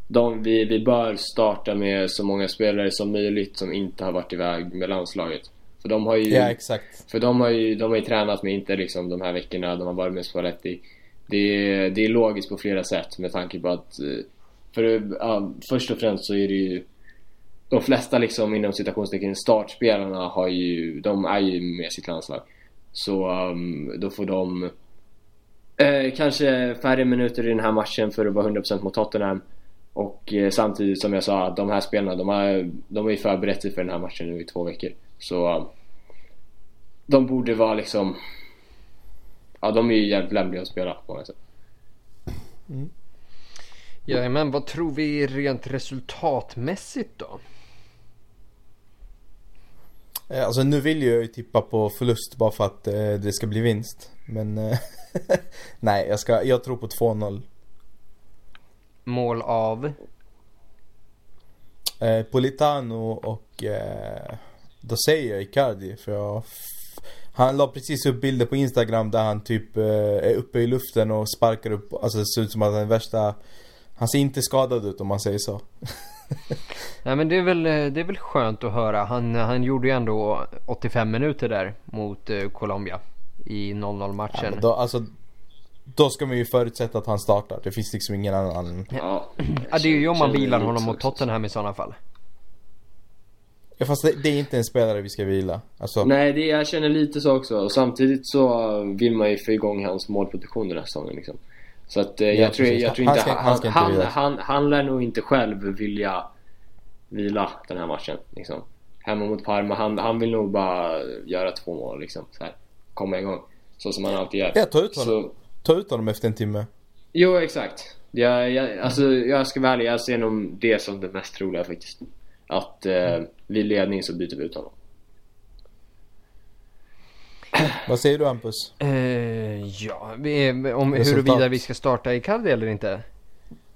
de, vi, vi bör starta med så många spelare som möjligt som inte har varit iväg med landslaget. För de har ju, ja, exakt. För de har ju, de har ju tränat med inte liksom de här veckorna, de har varit med Spalletti. Det är, det är logiskt på flera sätt med tanke på att eh, för, ja, först och främst så är det ju de flesta liksom inom citationstecken startspelarna har ju, de är ju med sitt landslag. Så um, då får de eh, kanske färre minuter i den här matchen för att vara 100% mot Tottenham. Och eh, samtidigt som jag sa, de här spelarna de har, de har ju förberett sig för den här matchen nu i två veckor. Så de borde vara liksom Ja de är ju jävligt lämpliga att spela på många sätt. Mm. Ja men vad tror vi rent resultatmässigt då? Eh, alltså nu vill jag ju tippa på förlust bara för att eh, det ska bli vinst. Men eh, nej jag, ska, jag tror på 2-0. Mål av? Eh, Politano och eh, då säger jag Icardi för jag Han la precis upp bilder på Instagram där han typ eh, är uppe i luften och sparkar upp Alltså det ser ut som att han är värsta Han ser inte skadad ut om man säger så Nej men det är väl, eh, det är väl skönt att höra. Han, han gjorde ju ändå 85 minuter där mot uh, Colombia i 0-0 matchen. Ja, då, alltså, då ska man ju förutsätta att han startar. Det finns liksom ingen annan. Ja, ja det är ju om man vilar honom mot Tottenham i sådana fall. Ja fast det, det, är inte en spelare vi ska vila. Alltså... Nej, det, jag känner lite så också. Och samtidigt så vill man ju få igång hans målproduktion den här säsongen liksom. Så att eh, jag, ja, tror, jag tror inte... Han, han, han, inte han, han, han lär nog inte själv vilja vila den här matchen liksom. Hemma mot Parma. Han, han vill nog bara göra två mål liksom. Så här. Komma igång. Så som han alltid gör. Ja, ta ut honom. Så... Ta ut honom efter en timme. Jo, exakt. Jag, jag, alltså, jag ska vara ärlig, jag ser nog det som det mest troliga faktiskt. Att eh, vid ledning så byter vi ut honom. Vad säger du Hampus? Uh, ja, vi om Resultat. huruvida vi ska starta i Cardi eller inte?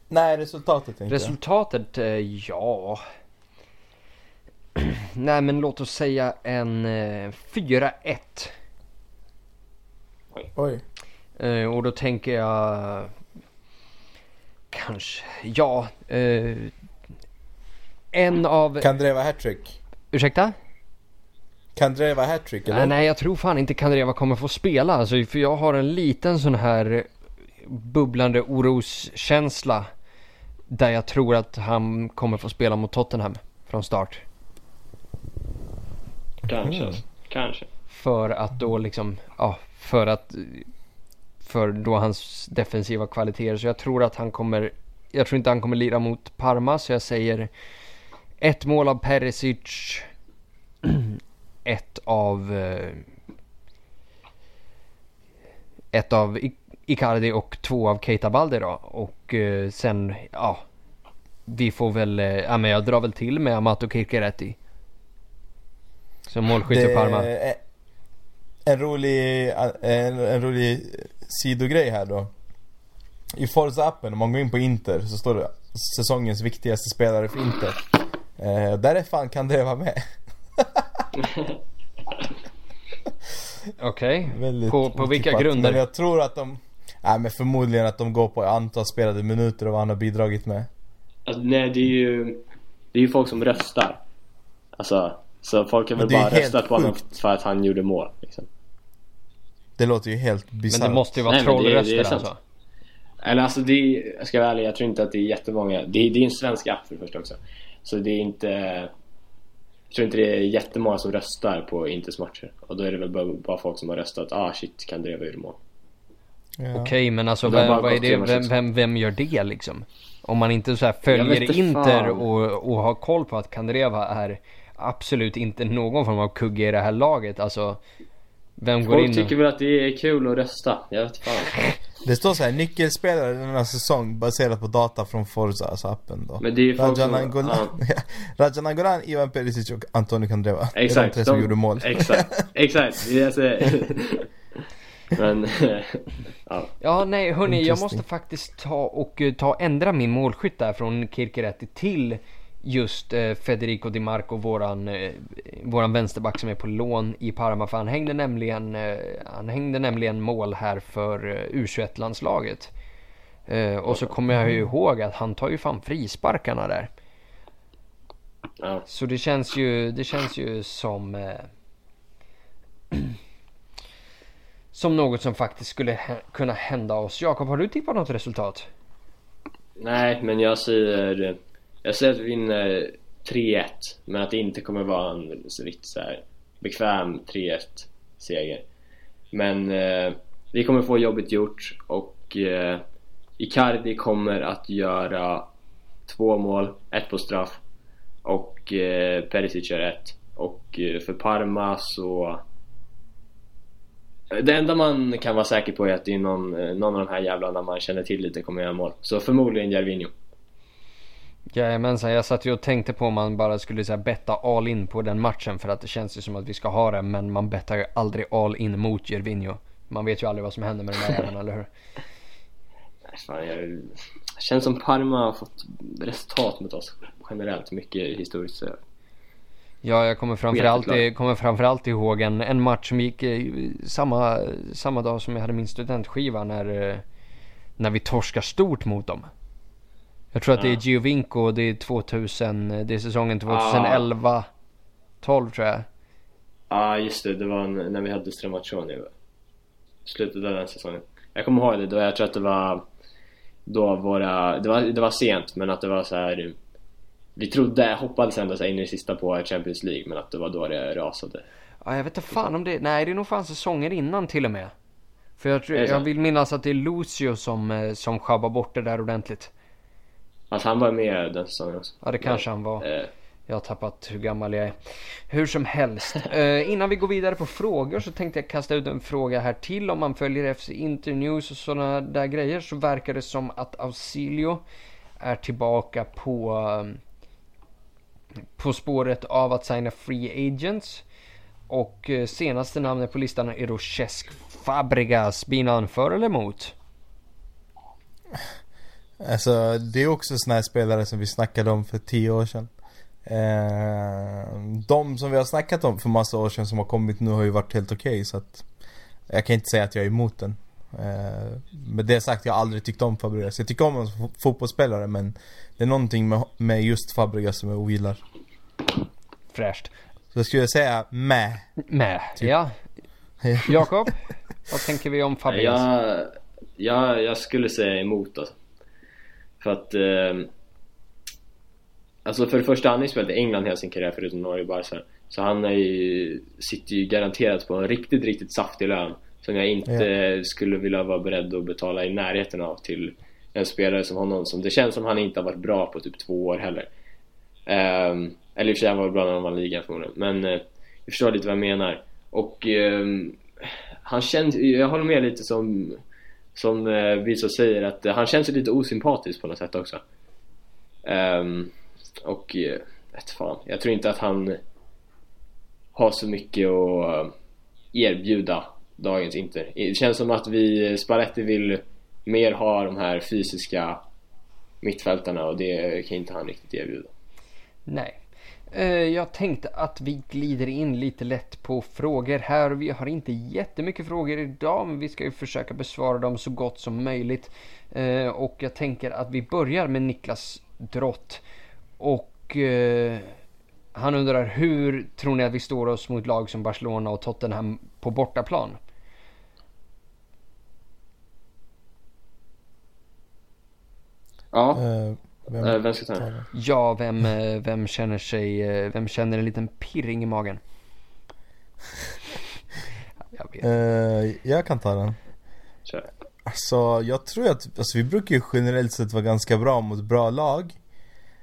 Nej, resultatet tänkte Resultatet. Uh, ja. nej men låt oss säga en eh, 4-1. Oj. Eh, och då tänker jag kanske, ja. En av, Kan det vara hattrick? ursäkta? Kan det vara hattrick eller? Nej, nej, jag tror fan inte Kandreva kommer få spela. Alltså, för jag har en liten sån här bubblande oroskänsla. Där jag tror att han kommer få spela mot Tottenham från start. Kanske. Mm. Kanske. För att då liksom, ja, för att för då hans defensiva kvaliteter. Så jag tror att han kommer, jag tror inte han kommer lira mot Parma. Så jag säger ett mål av Perisic. ett av eh, ett av I- Icardi och två av Keita Balde då. Och eh, sen, ja. Vi får väl, eh, ja men jag drar väl till med Amato Kirkeretti. Som målskytt för Parma. en rolig, en, en rolig sidogrej här då. I Forza-appen, om man går in på Inter så står det säsongens viktigaste spelare för Inter. Eh, där är fan Kandreva med. Okej. Väldigt På, på vilka grunder? Men jag tror att de, nej men förmodligen att de går på antal spelade minuter och vad han har bidragit med. Alltså, nej, det är ju... Det är ju folk som röstar. Alltså, så folk har Men väl det är bara röstat på honom för att han gjorde mål. Liksom. Det låter ju helt Men bisarrt. det måste ju vara Nej, men det det trollröster alltså. Eller alltså det är, jag ska vara ärlig, jag tror inte att det är jättemånga. Det är, det är en svensk app för det första också. Så det är inte... Jag tror inte det är jättemånga som röstar på Inters matcher. Och då är det väl bara, folk som har röstat, ah shit, kan Dreva gjorde mål. Ja. Okej men alltså vem, vad är det, vem, vem, vem gör det liksom? Om man inte så följer Inter och, och har koll på att Kandreva är absolut inte någon form av kugge i det här laget. Alltså vem går Folk in tycker och... väl att det är kul att rösta. Jag vet fan. Det står så här, nyckelspelare denna säsong baserat på data från Forza, alltså appen då. Men det är ju Rajan som... Angolan, Rajan Angolan, Ivan Perisic och Antonio Candreva. Exakt. Det är de tre som gjorde mål. Exakt, exakt. Säger. Men, ja. Ja nej hörni jag måste faktiskt ta och eh, ta ändra min målskytt där från Kirkeretti till just eh, Federico Di Marco, våran, eh, våran vänsterback som är på lån i Parma. För han hängde nämligen, eh, han hängde nämligen mål här för eh, U21-landslaget. Eh, och så kommer jag ju ihåg att han tar ju fan frisparkarna där. ja. Så det känns ju, det känns ju som Som något som faktiskt skulle kunna hända oss. Jakob, har du tippat något resultat? Nej, men jag säger... Jag säger att vi vinner 3-1. Men att det inte kommer vara en så riktigt så här bekväm 3-1 seger. Men eh, vi kommer få jobbet gjort och eh, Icardi kommer att göra två mål, ett på straff och eh, Perisic gör ett. Och eh, för Parma så... Det enda man kan vara säker på är att det är någon, eh, någon av de här jävlarna man känner till lite kommer göra mål. Så förmodligen Jervinho. Jajamensan, jag satt ju och tänkte på om man bara skulle så här, betta all in på den matchen för att det känns ju som att vi ska ha det men man bettar ju aldrig all in mot Gervinho. Man vet ju aldrig vad som händer med den där jäveln, eller hur? Fan, jag... Känns som Parma har fått resultat mot oss generellt mycket historiskt. Så... Ja, jag kommer framförallt, kommer framförallt ihåg en, en match som gick samma, samma dag som jag hade min studentskiva när, eh, när vi torskar stort mot dem. Jag tror att det är. Giovinco, det är 2000, eh, det är säsongen 2011, 12 tror jag. Ja, ah, just det. Det var när vi hade Stramaccioni. Slutet av den säsongen. Jag kommer ihåg det då. Jag tror att det var då våra... Det var, det var sent, men att det var så här. Vi trodde, hoppades ändå så in i det sista på Champions League, men att det var då det rasade. Ja, jag vet inte fan om det, nej det är nog fan säsonger innan till och med. För jag, tror, jag vill minnas att det är Lucio som, eh, som sjabbar bort det där ordentligt. Alltså han var med den säsongen också. Ja det kanske han var. Eh, Jag har tappat hur gammal jag är. Hur som helst. Eh, innan vi går vidare på frågor så tänkte jag kasta ut en fråga här till. Om man följer FC Internews och sådana där grejer så verkar det som att Ausilio är tillbaka på eh, på spåret av att signa free agents. Och eh, senaste namnet på listan är då Cesc Fabregas. Blir han för eller emot? Alltså det är också såna här spelare som vi snackade om för tio år sedan. Eh, de som vi har snackat om för massa år sedan som har kommit nu har ju varit helt okej okay, så att Jag kan inte säga att jag är emot den. Eh, med det sagt, jag har aldrig tyckt om Fabregas. Jag tycker om honom som fotbollsspelare men Det är någonting med, med just Fabregas som jag ogillar. Fräscht. Så jag skulle säga med. Med, typ. ja. Jakob, vad tänker vi om Fabregas? Jag, jag, jag skulle säga emot alltså. För att eh, Alltså för det första, han har ju spelat i England hela sin karriär förutom Norge och Barca. Så han är ju, sitter ju garanterat på en riktigt, riktigt saftig lön Som jag inte ja. skulle vilja vara beredd att betala i närheten av till en spelare som honom som Det känns som han inte har varit bra på typ två år heller. Um, Eller i och för sig han var bra när han vann ligan förmodligen Men uh, jag förstår lite vad jag menar. Och um, han känns, jag håller med lite som som eh, uh, Visa säger att eh, han känns ju lite osympatisk på något sätt också um, och eh, vet fan, jag tror inte att han har så mycket att eh, erbjuda dagens Inter. Det känns som att vi, Spalletti vill mer ha de här fysiska mittfältarna och det kan inte han riktigt erbjuda. Nej. Eh, jag tänkte att vi glider in lite lätt på frågor här. Vi har inte jättemycket frågor idag men vi ska ju försöka besvara dem så gott som möjligt. Och jag tänker att vi börjar med Niklas Drott. Och eh, han undrar hur tror ni att vi står oss mot lag som Barcelona och Tottenham på bortaplan? Ja, uh, vem, uh, vem ska ta den? Ja, vem, eh, vem känner sig, vem känner en liten pirring i magen? jag, vet. Uh, jag kan ta den. Kör. Alltså jag tror att, alltså vi brukar ju generellt sett vara ganska bra mot bra lag.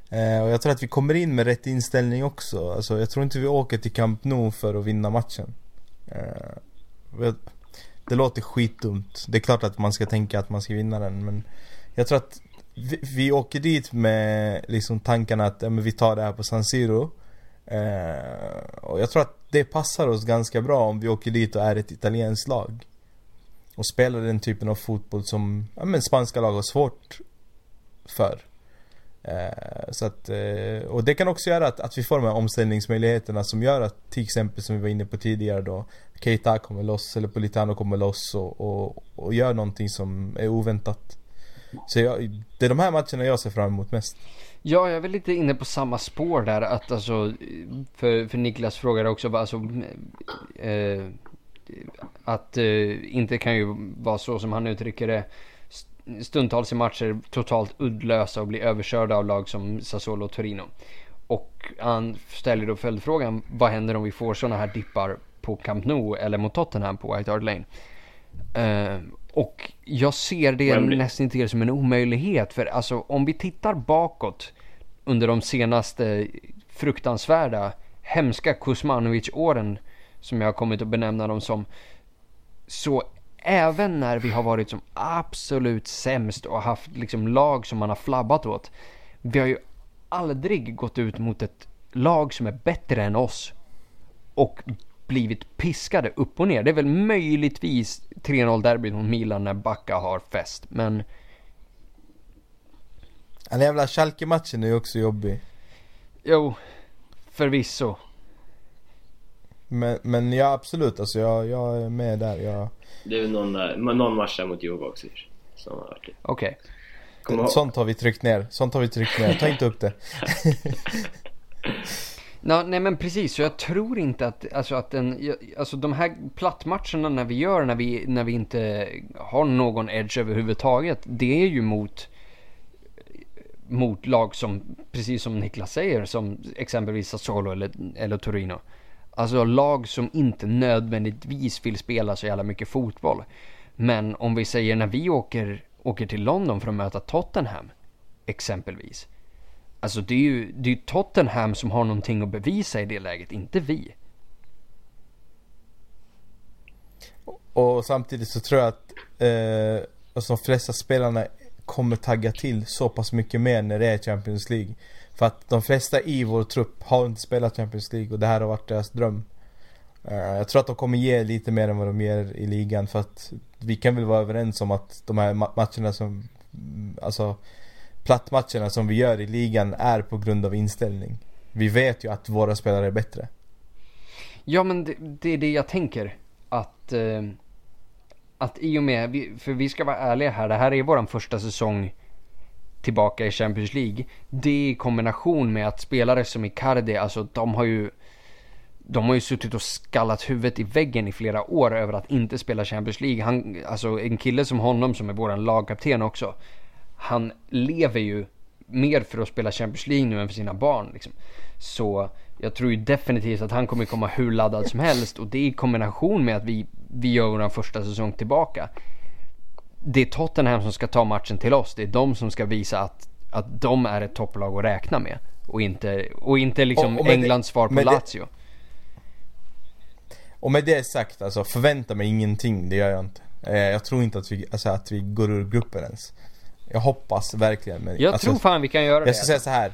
Eh, och jag tror att vi kommer in med rätt inställning också. Alltså, jag tror inte vi åker till Camp Nou för att vinna matchen. Eh, det låter skitdumt. Det är klart att man ska tänka att man ska vinna den men jag tror att vi, vi åker dit med liksom tanken att men vi tar det här på San Siro. Eh, och jag tror att det passar oss ganska bra om vi åker dit och är ett italienskt lag. Och spelar den typen av fotboll som ja, men spanska lag har svårt för. Eh, så att, eh, och det kan också göra att, att vi får de här omställningsmöjligheterna som gör att till exempel som vi var inne på tidigare då Keita kommer loss eller Politano kommer loss och, och, och gör någonting som är oväntat. Så jag, det är de här matcherna jag ser fram emot mest. Ja, jag är väl lite inne på samma spår där att alltså för, för Niklas frågade också alltså eh, att eh, inte kan ju vara så som han uttrycker det stundtals i matcher totalt uddlösa och bli överkörda av lag som Sassuolo och Torino. Och han ställer då följdfrågan, vad händer om vi får sådana här dippar på Camp Nou eller mot Tottenham på White Hart Lane? Uh, och jag ser det nästan till som en omöjlighet för alltså om vi tittar bakåt under de senaste fruktansvärda, hemska Kuzmanovic-åren som jag har kommit att benämna dem som så även när vi har varit som absolut sämst och haft liksom lag som man har flabbat åt. Vi har ju aldrig gått ut mot ett lag som är bättre än oss och blivit piskade upp och ner. Det är väl möjligtvis 3-0 derbyt mot Milan när Backa har fest, men... Den jävla Schalke-matchen är ju också jobbig. Jo, förvisso. Men, men ja absolut, alltså jag, jag är med där. Jag... Det är väl någon, där, någon match där mot Juve också som har varit Okej. Okay. Sånt har vi tryckt ner, sånt har vi tryckt ner, ta inte upp det. Ja, nej men precis, så jag tror inte att, alltså att den, alltså de här plattmatcherna när vi gör när vi, när vi inte har någon edge överhuvudtaget, det är ju mot mot lag som, precis som Niklas säger, som exempelvis Sassuolo eller, eller Torino. Alltså lag som inte nödvändigtvis vill spela så jävla mycket fotboll. Men om vi säger när vi åker, åker till London för att möta Tottenham. Exempelvis. Alltså det är ju det är Tottenham som har någonting att bevisa i det läget, inte vi. Och samtidigt så tror jag att eh, alltså de flesta spelarna kommer tagga till så pass mycket mer när det är Champions League. För att de flesta i vår trupp har inte spelat Champions League och det här har varit deras dröm. Eh, jag tror att de kommer ge lite mer än vad de ger i ligan för att vi kan väl vara överens om att de här matcherna som, mm, alltså plattmatcherna som vi gör i ligan är på grund av inställning. Vi vet ju att våra spelare är bättre. Ja men det, det är det jag tänker. Att, eh, att i och med, vi, för vi ska vara ärliga här, det här är våran första säsong tillbaka i Champions League. Det i kombination med att spelare som Icardi, alltså de har ju de har ju suttit och skallat huvudet i väggen i flera år över att inte spela Champions League. Han, alltså en kille som honom som är våran lagkapten också. Han lever ju mer för att spela Champions League nu än för sina barn. Liksom. Så jag tror ju definitivt att han kommer komma hur laddad som helst och det i kombination med att vi, vi gör vår första säsong tillbaka. Det är Tottenham som ska ta matchen till oss. Det är de som ska visa att, att de är ett topplag att räkna med. Och inte, och inte liksom Och- och med det- Englands svar på med det- Lazio. Och med det sagt, alltså förvänta mig ingenting, det gör jag inte. Eh, jag tror inte att vi, alltså, att vi går ur gruppen ens. Jag hoppas verkligen men Jag alltså, tror fan vi kan göra det. Jag ska säga så här.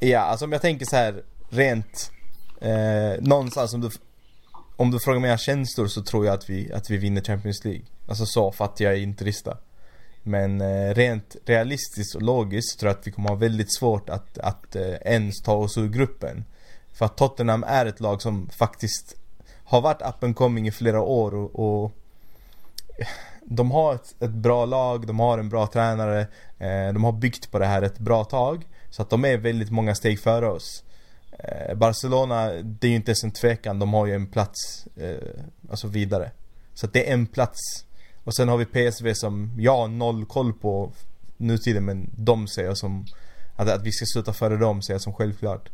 Ja, alltså om jag tänker så här rent eh, någonstans om du om du frågar mina känslor så tror jag att vi, att vi vinner Champions League. Alltså så, för att jag är interista. Men eh, rent realistiskt och logiskt tror jag att vi kommer ha väldigt svårt att, att eh, ens ta oss ur gruppen. För att Tottenham är ett lag som faktiskt har varit up and coming i flera år och, och de har ett, ett bra lag, de har en bra tränare, eh, de har byggt på det här ett bra tag. Så att de är väldigt många steg före oss. Eh, Barcelona, det är ju inte ens en tvekan, de har ju en plats, eh, alltså vidare. Så att det är en plats. Och sen har vi PSV som jag har noll koll på nutiden men de ser jag som att, att vi ska sluta före dem ser jag som självklart.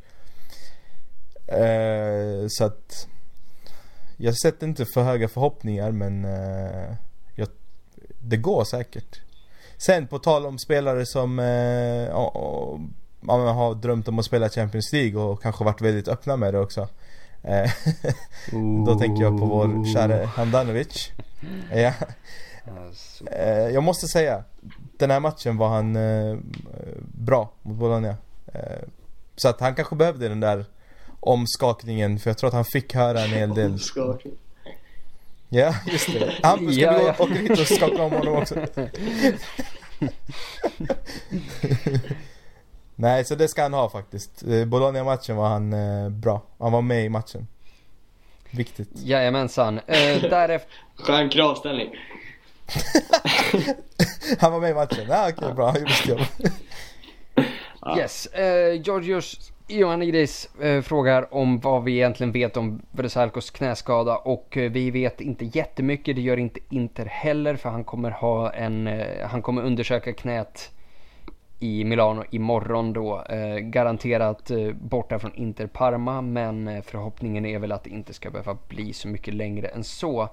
Eh, så att jag sätter inte för höga förhoppningar men eh, det går säkert. Sen på tal om spelare som eh, och, och, man har drömt om att spela Champions League och kanske varit väldigt öppna med det också. Eh, Då tänker jag på vår kära Handanovic. Ja. Eh, jag måste säga, den här matchen var han eh, bra mot Bologna. Eh, så att han kanske behövde den där omskakningen för jag tror att han fick höra en hel del. Ja, just det. Hampus, ska Ja, ja. gå åka dit och skaka om honom också? Nej, så det ska han ha faktiskt. Eh, Bologna-matchen var han eh, bra. Han var med i matchen. Viktigt. Jajamensan. Eh, därefter, Skön kravställning. Han var med i matchen. Ja, okej, bra. Han gjorde sitt jobb. Ja. yes. Eh, Georgios Johan eh, frågar om vad vi egentligen vet om Versalcos knäskada och eh, vi vet inte jättemycket. Det gör inte Inter heller för han kommer ha en, eh, han kommer undersöka knät i Milano imorgon då. Eh, garanterat eh, borta från Inter Parma men eh, förhoppningen är väl att det inte ska behöva bli så mycket längre än så.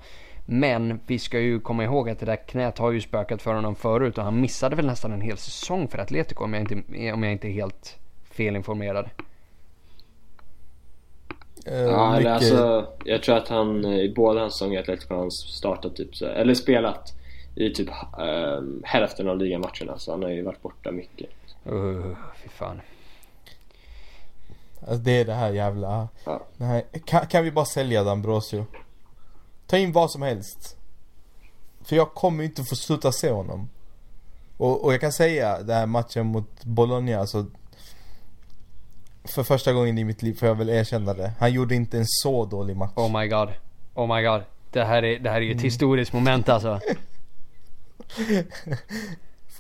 Men vi ska ju komma ihåg att det där knät har ju spökat för honom förut och han missade väl nästan en hel säsong för Atletico om jag inte, om jag inte är helt felinformerad. Eh, Ja, eller mycket- alltså, jag tror att han eh, i båda hans säsonger i Atletico har han startat typ så, eller spelat i typ ehm, hälften av ligamatcherna så han har ju varit borta mycket. Uh, fy fan. Alltså det är det här jävla... Ja. Nej, kan, kan vi bara sälja D'Ambrosio? Ta in vad som helst. För jag kommer inte få sluta se honom. Och, och jag kan säga, den här matchen mot Bologna, alltså För första gången i mitt liv får jag väl erkänna det. Han gjorde inte en så dålig match. Oh my god. Oh my god. Det här är, det här är ju ett historiskt moment alltså.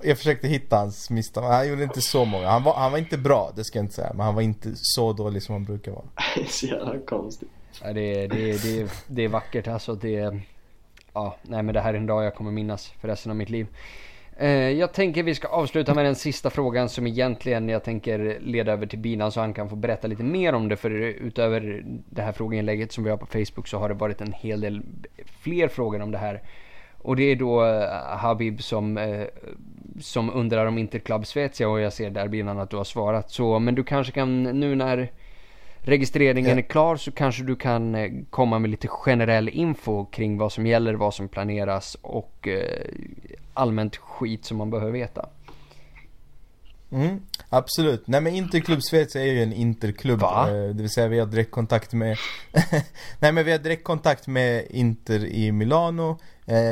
Jag försökte hitta hans misstag, han gjorde inte så många. Han var, han var inte bra, det ska jag inte säga. Men han var inte så dålig som han brukar vara. så jävla konstigt. Ja, det, är- det, är- det, är- det är vackert alltså. Det är, ja, nej men det här är en dag jag kommer minnas för resten av mitt liv. Eh, jag tänker vi ska avsluta med den sista frågan som egentligen jag tänker leda över till Binan så han kan få berätta lite mer om det. För utöver det här frågeinlägget som vi har på Facebook så har det varit en hel del fler frågor om det här. Och det är då eh, Habib som, eh, som undrar om Interclub Svezia och jag ser där Binan att du har svarat. Så, men du kanske kan nu när registreringen är klar så kanske du kan eh, komma med lite generell info kring vad som gäller, vad som planeras och eh, allmänt skit som man behöver veta. Mm, absolut. Nej men Interklubb Schweiz är ju en interklubb. Va? Eh, det vill säga vi har direktkontakt med Nej men vi har direktkontakt med Inter i Milano.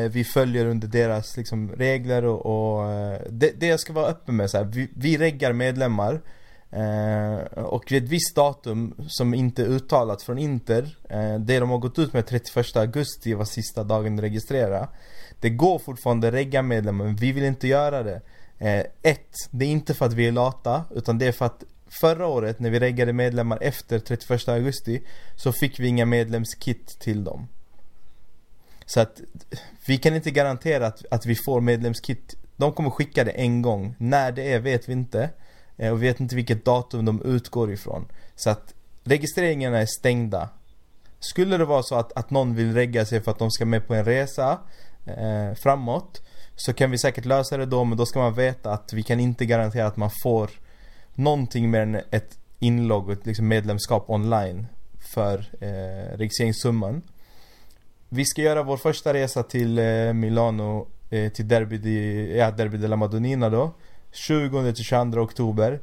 Vi följer under deras liksom, regler och, och det, det jag ska vara öppen med så här, vi, vi reggar medlemmar. Eh, och vid ett visst datum som inte är uttalat från Inter, eh, det de har gått ut med 31 augusti var sista dagen att registrera. Det går fortfarande regga medlemmar, men vi vill inte göra det. Eh, ett, det är inte för att vi är lata, utan det är för att förra året när vi reggade medlemmar efter 31 augusti så fick vi inga medlemskit till dem. Så att vi kan inte garantera att, att vi får medlemskit. De kommer skicka det en gång. När det är vet vi inte. Eh, och vet inte vilket datum de utgår ifrån. Så att registreringarna är stängda. Skulle det vara så att, att någon vill regga sig för att de ska med på en resa eh, framåt så kan vi säkert lösa det då men då ska man veta att vi kan inte garantera att man får någonting mer än ett inlogg och ett liksom medlemskap online för eh, registreringssumman. Vi ska göra vår första resa till eh, Milano eh, till Derby, di, ja, Derby della Madonnina då 20-22 oktober.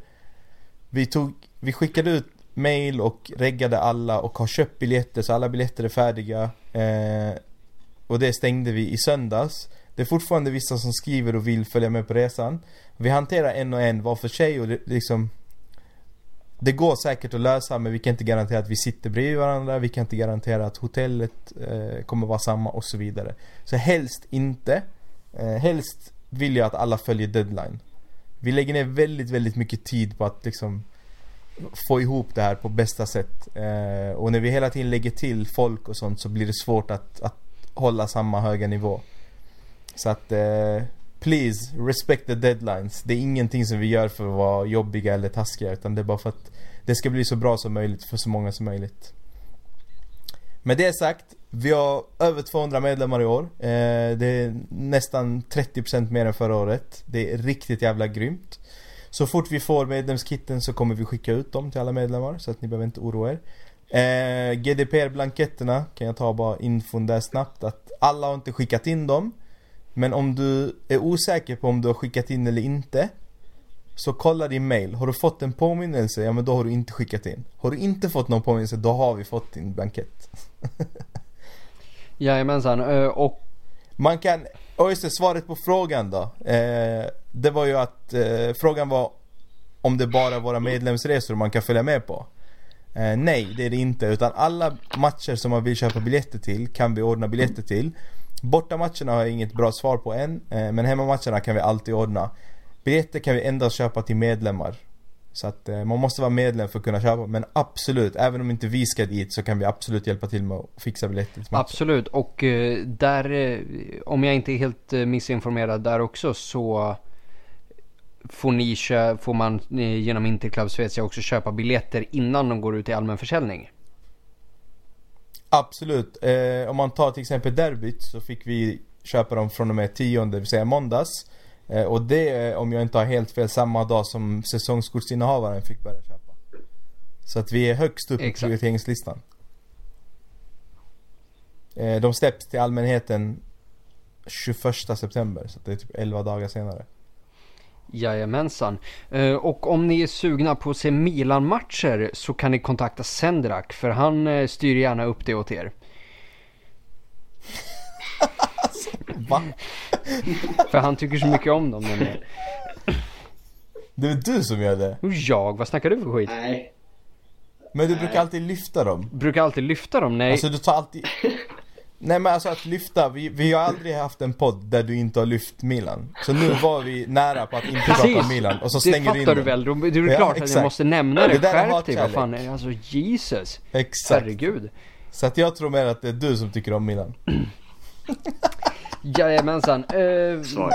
Vi tog, vi skickade ut mail och reggade alla och har köpt biljetter så alla biljetter är färdiga. Eh, Och det stängde vi i söndags. Det är fortfarande vissa som skriver och vill följa med på resan. Vi hanterar en och en var för sig och det, liksom det går säkert att lösa men vi kan inte garantera att vi sitter bredvid varandra. Vi kan inte garantera att hotellet eh, kommer vara samma och så vidare. Så helst inte. Eh, Helst vill jag att alla följer deadline. Vi lägger ner väldigt, väldigt mycket tid på att liksom Få ihop det här på bästa sätt eh, Och när vi hela tiden lägger till folk och sånt så blir det svårt att, att hålla samma höga nivå Så att eh, Please, respect the deadlines. Det är ingenting som vi gör för att vara jobbiga eller taskiga utan det är bara för att det ska bli så bra som möjligt för så många som möjligt. Med det sagt, vi har över 200 medlemmar i år. Eh, det är nästan 30% mer än förra året. Det är riktigt jävla grymt. Så fort vi får medlemskitten så kommer vi skicka ut dem till alla medlemmar så att ni behöver inte oroa er. Eh, GDPR-blanketterna kan jag ta bara infon där snabbt att alla har inte skickat in dem. Men om du är osäker på om du har skickat in eller inte Så kolla din mail. Har du fått en påminnelse, ja men då har du inte skickat in. Har du inte fått någon påminnelse, då har vi fått din blankett. Jajamensan, och Man kan, och just det, svaret på frågan då. Eh, det var ju att eh, frågan var om det bara är våra medlemsresor man kan följa med på. Eh, nej, det är det inte. Utan alla matcher som man vill köpa biljetter till kan vi ordna biljetter till. Bortamatcherna har jag inget bra svar på än, eh, men hemmamatcherna kan vi alltid ordna. Biljetter kan vi endast köpa till medlemmar. Så att eh, man måste vara medlem för att kunna köpa, men absolut, även om inte vi ska dit så kan vi absolut hjälpa till med att fixa biljetter till. Absolut, och eh, där, eh, om jag inte är helt missinformerad där också så får, ni får man genom Interclub Svezia också köpa biljetter innan de går ut i allmän försäljning. Absolut. Om man tar till exempel derbyt så fick vi köpa dem från och med 10, det vill säga måndags. Eh, och det är, om jag inte har helt fel, samma dag som säsongskortsinnehavaren fick börja köpa. Så att vi är högst upp på Exakt. prioriteringslistan. Eh, de släpps till allmänheten 21 september, så det är typ 11 dagar senare. Jajamensan. Eh, Och om ni är sugna på att se Milan-matcher så kan ni kontakta Sendrak för han styr gärna upp det åt er. Va? För han tycker så mycket om dem nämligen. Det är du som gör det? Och jag, vad snackar du för skit? Nej. Men du brukar alltid lyfta dem. Brukar alltid lyfta dem? Nej. Alltså du tar alltid... Nej men alltså att lyfta, vi, vi har aldrig haft en podd där du inte har lyft Milan. Så nu var vi nära på att inte prata om Milan och så det slänger du in fattar du väl? Då, då är det Ja, klart att jag exakt. måste nämna det. Det Skärp dig, vad fan är Alltså Jesus. Exakt. Herregud. Så att jag tror mer att det är du som tycker om Milan. Jajamensan. Eh, Svar.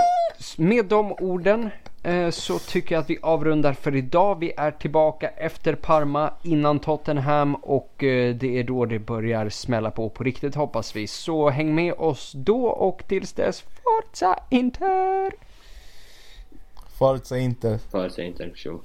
med de orden eh, så tycker jag att vi avrundar för idag. Vi är tillbaka efter Parma innan Tottenham och eh, det är då det börjar smälla på på riktigt hoppas vi. Så häng med oss då och tills dess Forza Inter! Forza inte. För sig inte. Tjo.